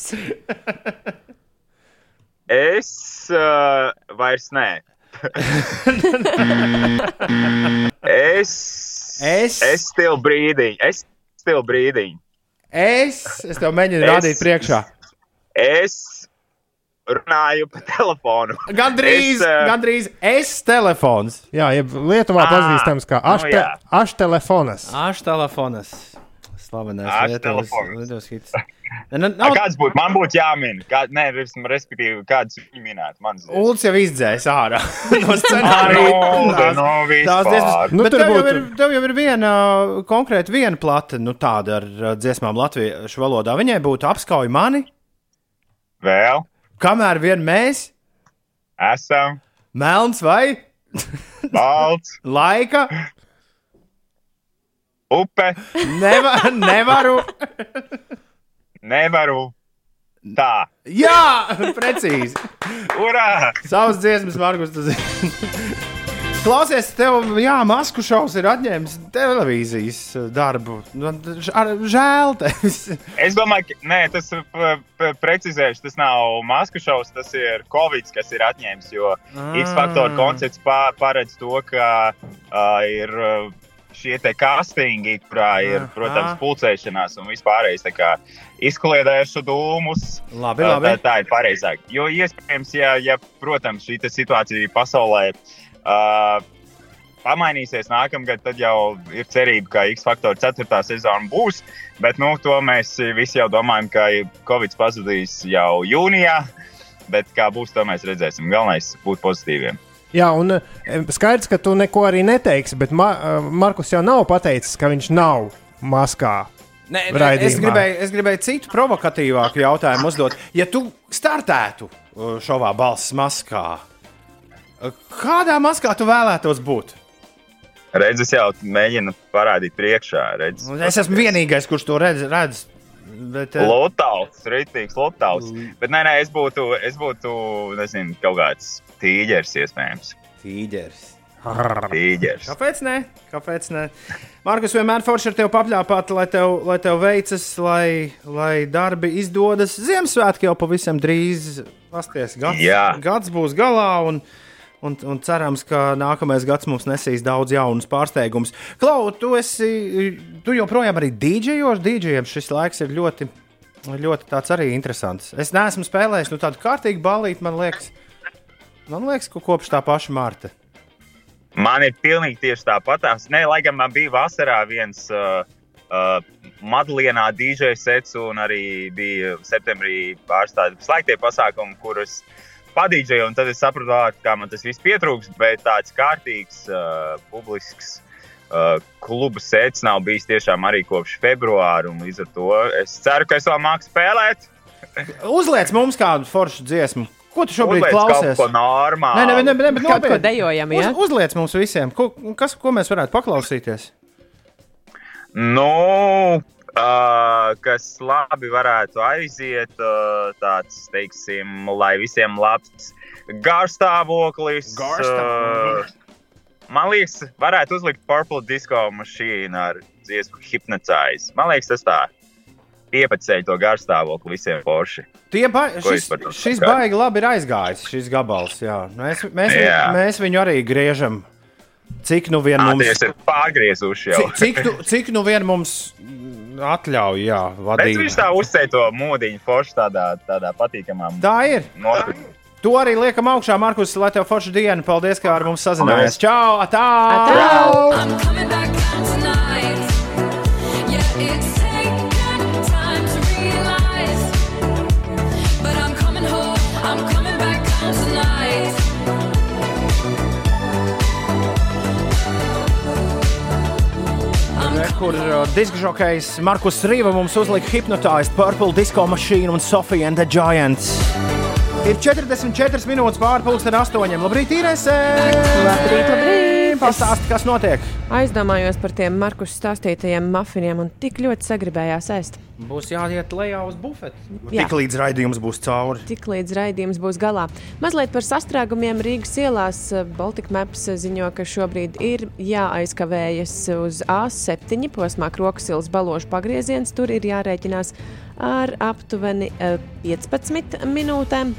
es uh, vairs nē. es. Es. Es stilu brīdiņu. Es stilu brīdiņu. es, es tev mēģinu Es- rādīt priekšā. Es runāju pa telefonu. Gandrīz, Es, ā, gandrīz es telefons. Jā, jeb Lietuvā Ā, pazīstams kā nu ašte, jā. aštelefonas. Aš telefonas. Slavenais Lietuvas. Lietuvas hits. Ne, ne, A, nav, Kāds būtu? Man būtu jāmin. Kā, nē, res- respektīvi, kāds viņa minētu. Mans Ulds jau izdzēs ārā no scenārija. nu, Tās- nu, tās. Nu, Bet tur tev, jau būtu- ir, tev jau ir viena konkrēta viena plate, nu tāda ar uh, dziesmām latviešu valodā. Viņai būtu apskauj mani, Vēl kamēr vien mēs, esam melns vai balts. laika. Upe. Nevar, nevaru. Nevaru. Tā. Jā, precīzi. Urā! Savas dziesmas, Markus, tu zini. Klausies, tev, jā, masku šovs ir atņēmis televīzijas darbu. Nu, ar- Žēl tevis. Es domāju, ka nē, tas p- precizēšu, tas nav masku šovs, tas ir Covid, kas ir atņēmis. Jo Ah. X faktora koncepts pā- paredz to, ka uh, ir uh, šie te castingi, kurā ir, protams, pulcēšanās un vispārējais izkliedēšu dūmus. Labi, labi. Tā, tā ir pareizāk. Jo iespējams, ja, ja protams, šī situācija pasaulē uh, pamainīsies nākamgad, tad jau ir cerība, ka X faktora 4. sezona būs. Bet nu, to mēs visi jau domājam, ka Covid pazudīs jau jūnijā. Bet kā būs, to mēs redzēsim. Galvenais ir būt pozitīviem. Jā, un eh, skaidrs, ka tu neko arī neteiksi, bet Ma eh, Markus jau nav pateicis, ka viņš nav maskā. Nē, nē, es, gribēju, es gribēju citu provokatīvāku jautājumu uzdot. Ja tu startētu uh, šovā balss maskā, kādā maskā tu vēlētos būt? Redzes jau mēģina parādīt priekšā. Redz, Es esmu vienīgais, kurš to redz. redz. Bet, uh, Lotāls, rītīgs lotāls. Bet nē, nē, es būtu, es būtu nezinu, kaut kāds tīģeris iespējams. Tīģeris. Tīģeris. Kāpēc ne? Kāpēc ne? Markus, vienmēr forši ar tevi papļāpāt, lai tev, lai tev veicas, lai, lai darbi izdodas. Ziemassvētki jau pavisam drīz pasties. Gads, Jā. gads būs galā. Un, Un, un cerams, ka nākamais gads mums nesīs daudz jaunus pārsteigumus. Klau, tu, esi, tu joprojām arī dīdžejos. Dīdžejiem šis laiks ir ļoti, ļoti tāds arī interesants. Es neesmu spēlējis nu, tādu kārtīgu balīti, man liekas, man liekas, ka kopš tā paša Marta. Man ir pilnīgi tieši tāpatās. Nē, lai gan man bija vasarā viens uh, uh, Madlienā DJ sets, un arī bija septembrī pāris tādi slēgtie pasākumi, kurus padīdžēju, un tad es sapratu, kā man tas viss pietrūks, bet tāds kārtīgs, uh, publisks uh, kluba sets nav bijis tiešām arī kopš februāra, un līdz ar to es ceru, ka es vēl māku spēlēt. Uzliec mums kādu foršu dziesmu. Ko tu šobrīd Uzliec klausies? Kaut ko normālu. Nē, nē, nē, nē, bet Kaut ko dejojam, ja? Uz, uzliec mums visiem, ko, kas, ko mēs varētu paklausīties. Nu, uh, kas labi varētu aiziet, uh, tāds, teiksim, lai visiem labs garstāvoklis. Garstāvoklis. Uh, man liekas, varētu uzlikt Purple Disco mašīnu ar dziesmu Hypnotize. Man liekas, tas tā piepaceļ to garstāvokli visiem forši. Tie ba šis, šis baigi labi ir aizgājis, šis gabals. Jā. Mēs, mēs, Jā. viņu, mēs viņu arī griežam. Cik nu vien mums, ir pārgriezuši jau. cik, cik, nu, cik nu vien mums atļauj, jā, Bet viņš vadīt. tā uzsēja to mūdiņu forši tādā, tādā patīkamā Tā ir. noskaņā. To arī liekam augšā, Markus, lai tev forša diena. Paldies, ka ar mums sazinājies. Paldies. Čau! Atā! Atā! I'm Kur uh, diskžokejs Markus Rīva mums uzlika hipnotized Purple Disco mašīnu un Sofija and the Giants. Ir 44 minūtes pāri pusdien astoņiem. Labrīt, Irēsē! Labrīt, labrīt! Pastāsti, kas notiek. Aizdomājos par tiem Markus stāstītajiem mafiniem un tik ļoti sagribējās ēst. Būs jāiet lejā uz bufeti. Jā. Tik līdz raidījums būs cauri. Tik līdz raidījums būs galā. Mazliet par sastrēgumiem Rīgas ielās. Baltika Maps ziņo, ka šobrīd ir jāaizkavējas uz A7 posmā Krokas ielas baložu pagrieziens. Tur ir jārēķinās ar aptuveni eh, 15 minūtēm.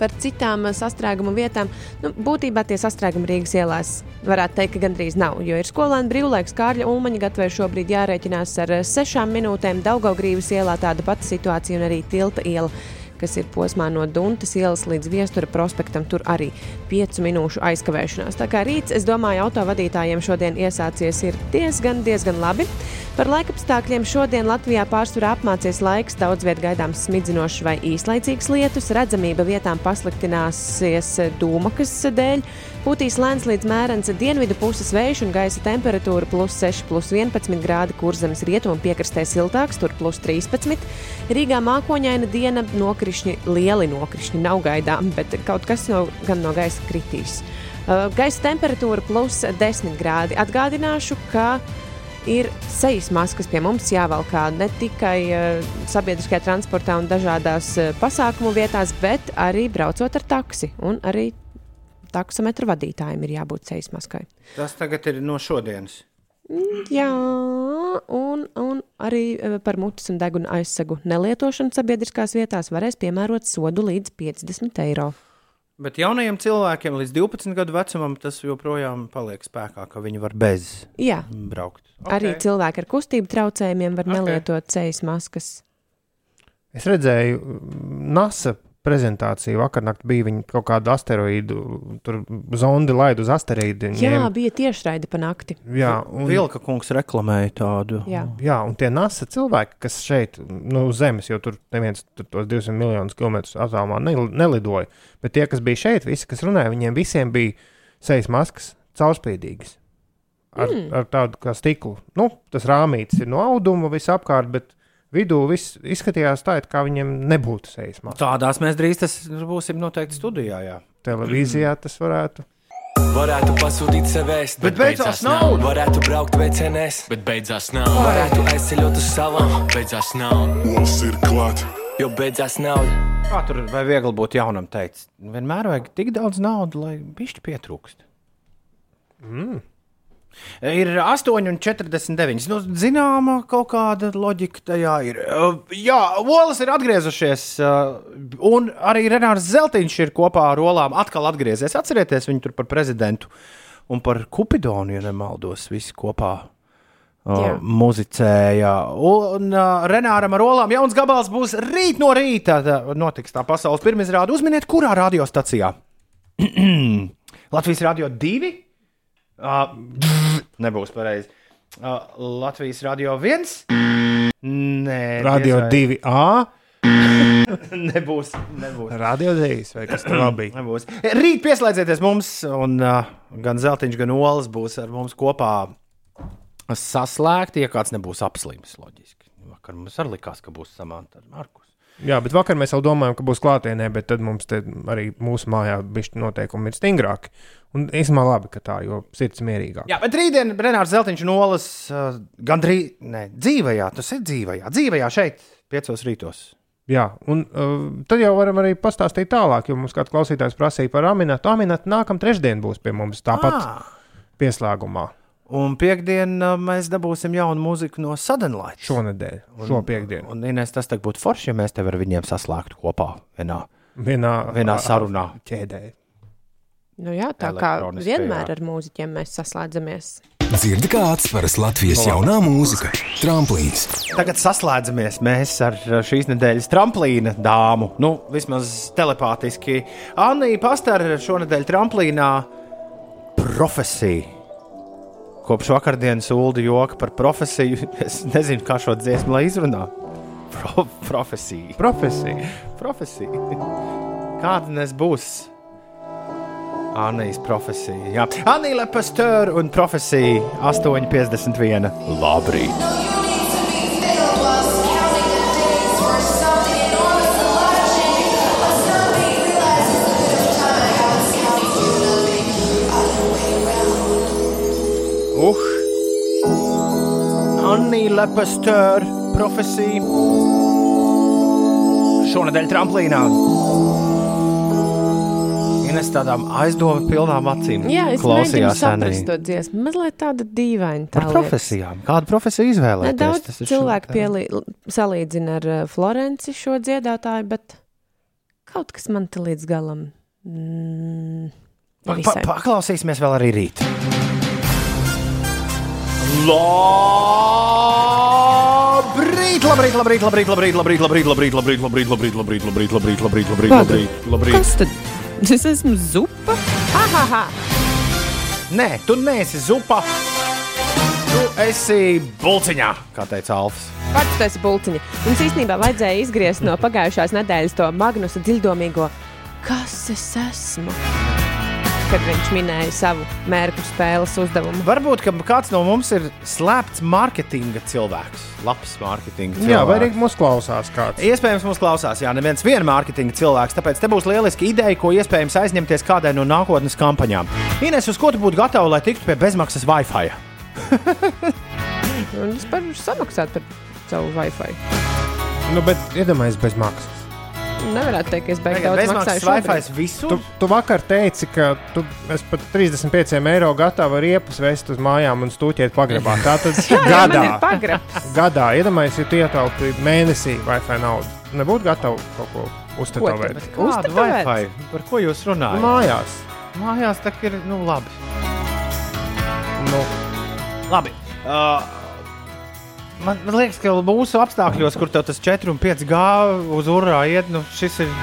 Par citām eh, sastrēgumu vietām, nu, būtībā tie sastrēgumi Rīgas ielās varētu teikt, ka gandrīz nav. Jo ir skolēna brīvlaiks, Kārļa Ulmaņa gatavē šobrīd jārēķinās ar eh, sešām minūtēm. Daugaugrības ielā tāda pati situācija un arī tilta iela kas ir posmā no Dunkas ielas līdz Viestura prospektam. Tur arī piecu minūšu aizkavēšanās. Tā kā rīts, es domāju, autovadītājiem šodien iesācies ir diezgan, diezgan labi. Par laikapstākļiem šodien Latvijā pārsvarā apmācies laiks, daudz vietā gaidāms smidzinošs vai īslaicīgs lietus, redzamība vietām pasliktināsies dūmakas dēļ. Pūtīs lēns līdz mērens dienvidu puses vējš un gaisa temperatūra plus 6, plus 11 grādi, kur zemes rietumu piekrastē siltāks, tur plus 13. Rīgā mākoņaina diena, nokrišņi, lieli nokrišņi nav gaidām, bet kaut kas no, gan no gaisa kritīs. Uh, Gaisa temperatūra plus 10 grādi. Atgādināšu, ka ir sejas maskas pie mums jāvalkā ne tikai uh, sabiedriskajā transportā un dažādās uh, pasākumu vietās, bet arī braucot ar taksi. Un arī taksometru vadītājiem ir jābūt sejas maskai. Tas tagad ir no šodienas. Mm, Jā, un, un arī eh, par mutes un deguna aizsegu nelietošanu sabiedriskās vietās varēs piemērot sodu līdz 50 eiro. Bet jaunajiem cilvēkiem līdz 12 gadu vecumam tas joprojām paliek spēkā, ka viņi var bez Jā, braukt. arī cilvēki ar kustību traucējumiem var okay. nelietot sejas maskas. Es redzēju, NASA prezentāciju vakar naktī bija viņa kaut kādu asteroīdu, tur zondi laid uz asteroīdu. Jā, ņēma- bija tiešraide pa nakti. jā, un, Vilka kungs reklamēja tādu. Jā. jā, un tie NASA cilvēki, kas šeit, nu, uz Zemes, jo tur neviens tur tos 200 miljonus kilometrus attālumā nel- nelidoja, bet tie, kas bija šeit, visi, kas runāja, viņiem visiem bija sejas maskas caurspīdīgas. Ar, mm. ar tādu kā stiklu. Nu, tas rāmītis ir no auduma visapkārt, bet vidū viss izskatījās tā, it kā viņiem nebūtu sejas maskas. Tādās mēs drīz tas būsim noteikti studijā. Jā. Televīzijā tas varētu. Varētu pasūtīt sevēs, Bet beidzās nauda. Varētu braukt VCNS, bet beidzās nav. Varētu aizceļot uz salām, beidzās nav. Mums ir klāt. Jo beidzās nauda. Kā tur vai viegli būtu jaunam teikt? Vienmēr vajag tik daudz naudas, lai pišķi pietrūkst. Mm. Ir 8,49. Nu, zināma kaut kāda loģika tajā ir. Uh, Jā, Olas ir atgriezušies, uh, un arī Renārs Zeltiņš ir kopā ar Olām atkal atgriezies. Atcerieties viņu tur par prezidentu un par Kupidonu, ja nemaldos, visi kopā. Uh, muzicēja. Un uh, Renāram ar Olām jauns gabals būs rīt no rīta. Tā, notiks tā pasaules pirmizrāde. Uzminiet, kurā radiostacijā? Latvijas radio 2. Uh, nebūs pareizi. Uh, Latvijas radio 1. Nē, Radio diez 2A, vai- nebūs. nebūs. Radio 2 vai kas tur vēl bija. Nebūs. Rīt pieslēdzieties mums, un uh, gan Zeltiņš, gan Olas būs ar mums kopā saslēgti, ja kāds nebūs apslims. Loģiski. Vakar mums arī likās, ka būs samanta ar Markus. Jā, bet vakar mēs jau domājām, ka būs klātienē, bet tad mums arī mūsu mājā bija noteikumi ir stingrāki. Un īstenībā labi, ka tā, jo sirds mierīgāk. Jā, bet rītdien Renārs Zeltiņš un Olas uh, gandrīz, ne, dzīvajā, tas ir dzīvajā, dzīvajā šeit, piecos rītos. Jā, un uh, tad jau varam arī pastāstīt tālāk, jo mums kāds klausītājs prasīja par Aminatu. Aminatu nākamā trešdiena būs pie mums tāpat Ah. pieslēgumā Un piekdien uh, mēs dabūsim jaunu mūziku no Suddenlight. šonadēļ, šo piekdienu. Un, Ines, tas tak būtu forši, ja mēs te ar viņiem saslēgtu kopā vienā, Vienā, vienā sarunā. ķēdē. Nu jā, tā kā vienmēr ar mūziķiem mēs saslēdzamies. Dzirdi, kā atspēras Latvijas jaunā mūzika - tramplīns. Tagad saslēdzamies mēs ar šīs nedēļas tramplīna dāmu. Nu, vismaz telepātiski. Anna Pastara šonadēļ tramplīnā profesija. Kopš vakardienas ULDI joka par profesiju. Es nezinu, kā šo dziesmu lai izrunā. Pro, profesija. Profesija. Profesija. Kāda nes būs? Anijas profesija. Jā, Anija Lepasteur un profesija 8,51. Labrīt! Anija Lepasteur profesija šonadēļ tramplīnā. Ines tādām aizdomu pilnām acīm Jā, klausījās Anija. to dziesmu. Mazliet tāda dīvaina. Par tā lieta. profesijām. Kādu profesiju izvēlēties? Ir cilvēku pielī, salīdzina ar uh, Florenci šo dziedātāju, bet kaut kas man te līdz galam. Mm, Pa, pa, paklausīsimies vēl arī rīt. Labrīt, labrīt, labrīt, labrīt, labrīt, labrīt, labrīt, labrīt, labrīt, labrīt, labrīt, labrīt, labrīt, labrīt, labrīt, labrīt, labrīt, labrīt. Kas tad? Es esmu zupa. Nē, tu neesi zupa. Tu esi bulciņā, kā teica Alfs. Pats tas ir pulciņi. Mums īstenībā vajadzēja izgriezt no pagājušās nedēļas to Magnusa dziļdomīgo, kas es esmu. Kad viņš minēja savu mērķu spēles uzdevumu. Varbūt ka kāds no mums ir slēpts mārketinga cilvēks. Labs mārketinga cilvēks. Jā, vai arī mūsu klausās kāds? Iespējams, mums klausās, jā, neviens viena mārketinga cilvēks. Tāpēc te būs lieliski ideja, ko iespējams aizņemties kādai no nākotnes kampaņām. Ines, uz ko tu būtu gatava, lai tiktu pie bezmaksas Wi-Fi? Un es varu samaksāt par savu Wi-Fi. Nu, bet iedomājieties bez maksas. Nevarētu teikt, ka es beigās daudz maksāju. Wi-Fi visur. Tu, tu vakar teici, ka tu es par 35 eiro gatavu riepas vest uz mājām un stūķēt pagrabā. Tā tad gadā. Gadā, iedomājieties, ja tu ietaupīji mēnesī Wi-Fi naudu. Nebūtu gatavu kaut ko uztetovēt. Kādu Uztetovēt? Wi-Fi? Par ko jūs runājat? Mājās. Mājās tā ir, nu, labi. Nu, labi. Uh, man, man liekas, ka mūsu apstākļos, kur tas 4 un 5 gāja uz urā iet, nu, šis ir.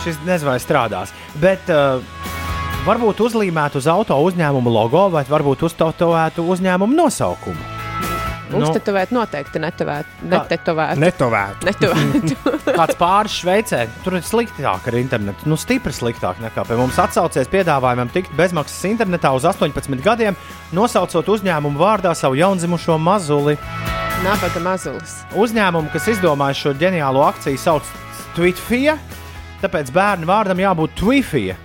Šis nezinu, vai strādās. Bet uh, varbūt uzlīmētu uz auto uzņēmuma logo, vai varbūt uztatovētu uzņēmuma nosaukumu. Nu. Uztetovēt noteikti netetovēt. Netetovēt. netovētu. Netovētu. Kāds pāris Šveicē, tur ir sliktāk ar internetu. Nu, stipri sliktāk nekā pie mums. Atsaucies piedāvājumam tikt bezmaksas internetā uz 18 gadiem, nosaucot uzņēmumu vārdā savu jaundzimušo mazuli. Nabaga mazulis. Uzņēmumu, kas izdomāja šo ģeniālo akciju, sauc Twitfija. Tāpēc bērnu vārdam jābūt Twifija.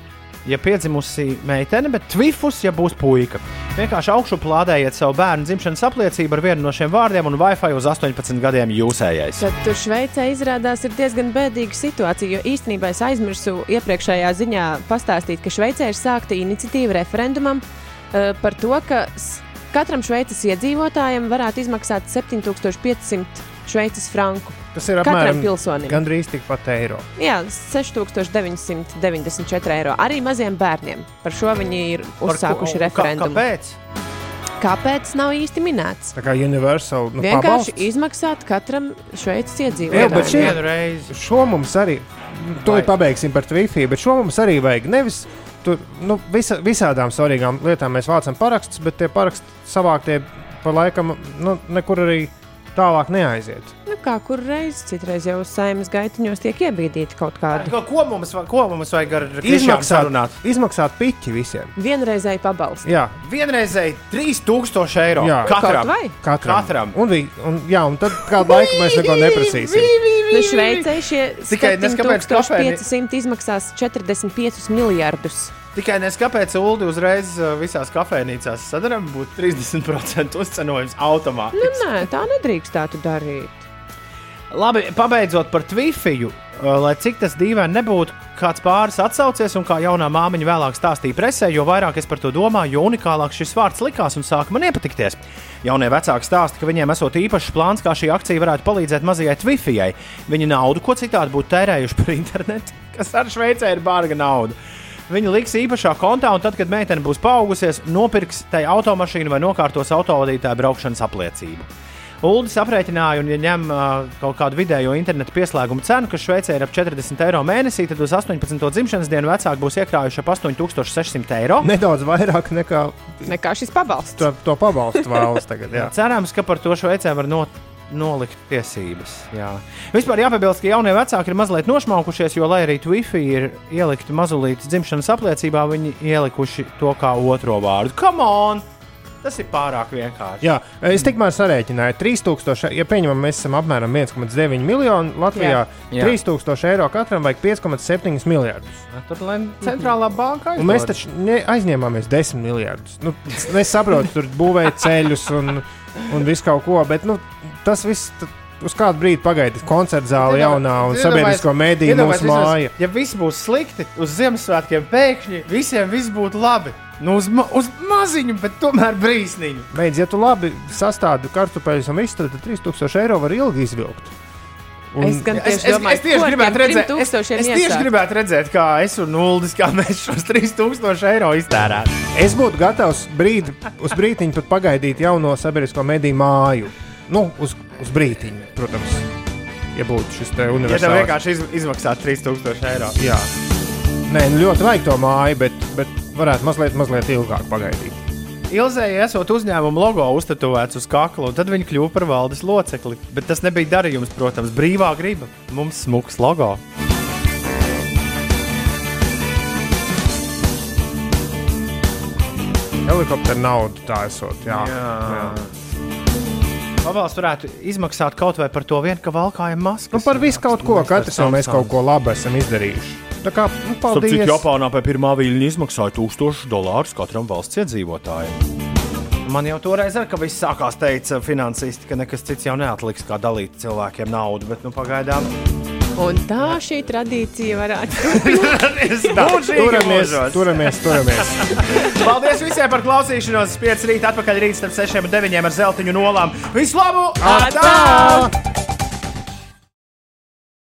Ja piedzimusi meitene, bet Twifus, ja būs puika. Vienkārši augšu plādējiet savu bērnu dzimšanas apliecību ar vienu no šiem vārdiem, un Wi-Fi uz 18 gadiem jūsējais. Tad tur Šveicē izrādās ir diezgan bēdīga situācija, jo īstenībā es aizmirsu iepriekšējā ziņā pastāstīt, ka Šveicē ir sākta iniciatīva referendumam uh, par to, ka katram Šveices iedzīvotājam varētu izmaksāt 7500 Šveices franku. Tas ir katram apmēram pilsonim. gandrīz tikpat eiro. Jā, 6994 eiro. Arī maziem bērniem. Par šo viņi ir uzsākuši referendumu. Kāpēc? Kāpēc nav īsti minēts? Tā kā Universal nu, Vienkārši pabalsts. izmaksāt katram Šveices Jā, iedzīvotājam. bet Vienu reizi. šo mums arī, to ir pabeigsim par Wi-Fi, bet šo mums arī vajag. Nevis tur, nu, visa, visādām svarīgām lietām mēs vācam parakstus, bet tie paraksti savāktie pa laikam nu, nekur arī tālāk neaiziet. Nu, kā kur reiz, citreiz jau uz saimnes gaitiņos tiek iebīdīti kaut kādi Ko, ko, mums, va- ko mums vajag ar sarunāt? izmaksāt piķi visiem. vienreizēji pabalsti. Jā, Vienreizēji 3000 eiro Jā. katram. Katram. Katram. Un, vi, un, jā, un tad kādu laiku mēs neko neprasīsim. Nu, Šveicē šie Tikai nes kāpēc kafēni- 7500 izmaksās 45 miljardus. Tikai nes kāpēc Ulu uzreiz uh, visās kafejnīcās sadarām būtu 30% uzcenojums automātiski. Nu, nē, tā nedrīkstētu darīt. Labi, pabeidzot par Twifiju, uh, lai cik tas dīvaini nebūtu, kāds pāris atsaucies un kā jaunā māmiņa vēlāk stāstīja presē, jo vairāk es par to domāju, jo unikālāk šis vārds likās un sāka man iepatikties. Jaunie vecāki stāsta, ka viņiem esot īpašs plāns, kā šī akcija varētu palīdzēt mazajai Twifijai. Viņi naudu, ko citādi būtu tērējuši par internetu, kas ar Šveicē ir bārga nauda. Viņi liks īpašā kontā, un tad, kad meitene būs paaugusies, nopirks tai automašīnu vai nokārtos autovadītāju braukšanas apliecību. Uldis aprēķināja, un, ja ņem uh, kaut kādu vidējo internetu pieslēgumu cenu, kas Šveicē ir ap 40 eiro mēnesī, tad uz 18. dzimšanas dienu vecāki būs iekrājuši ap 8600 eiro. Nedaudz vairāk nekā Nekā šis pabalsts. to, to pabalstu vēlas tagad. Jā. Cerams, ka par to Šveicē var not, nolikt tiesības. Jā. Vispār jāpiebilst, ka jaunie vecāki ir mazliet nošmaukušies, jo, lai arī Wi-Fi ir ielikta mazulītas dzimšanas apliecībā, viņi ielikuši to kā otro vārdu. Come on! Tas ir pārāk vienkārši. Jā, es tikmēr sarēķināju, 3000, ja pieņemam, mēs esam apmēram 1,9 miljoni Latvijā. Jā. 3000 eiro katram vajag 5,7 miljardus. Tad, lai centrālā banka Un mēs taču aizņēmāmies 10 miljardus. Nu, es saprotu, tur būvēja ceļus un, un visu kaut ko, bet nu, tas viss uz kādu brīdi pagaidīs. Koncerta zāle jaunā un sabiedrisko mēdīju mūsu māja. Ja viss būs slikti, uz Ziemassvētkiem pēkšņi visiem viss būtu labi. Nu, uz, ma uz maziņu, bet tomēr brīsniņu. Beidz, ja tu labi sastādi kartupeļus un visu, tad 3000 eiro var ilgi izvilkt. Un, Es gan Es, tieši es, domāju, es tieši ko ar gribētu redzēt, es, 3000 es tieši gribētu redzēt, kā es un Uldis, kā mēs šos 3000 eiro iztērētu. Es būtu gatavs brīdi, uz brīdiņu pat pagaidīt jauno sabiedrisko mediju māju. Nu, uz, uz brīdiņu, protams, ja būtu šis te Ja tev vienkārši iz, izmaksā 3000 eiro. Jā, Nē, nu ļoti vajag to māju, bet, bet varētu mazliet, mazliet ilgāk pagaidīt. Ilzēji esot uzņēmuma logo uztetovēts uz kakla, tad viņi kļuva par valdes locekli. Bet tas nebija darījums, protams, brīvā griba. Mums smuks logo. Helikoptera nauda tā esot. Jā, jā. Pavalsts varētu izmaksāt kaut vai par to vien, ka valkājam maskas. Nu, par visu kaut ko. Katrs jau mēs kaut ko labu esam izdarījuši. Tā kā, nu, Starp citu, paldies. Japānā pie pirmā viļņa izmaksāja 1000 dolārus katram valsts iedzīvotājam. man jau toreiz ar, ka viss sākās teica finansisti, ka nekas cits jau neatliks, kā dalīt cilvēkiem naudu, bet nu pagaidām. Un tā šī tradīcija varētu Mūžīgi Turamies, turamies, turamies. Paldies visiem par klausīšanos. 5 rīt atpakaļ rīt starp 6 un 9 ar zeltiņu nolām. Visu labu! Atā!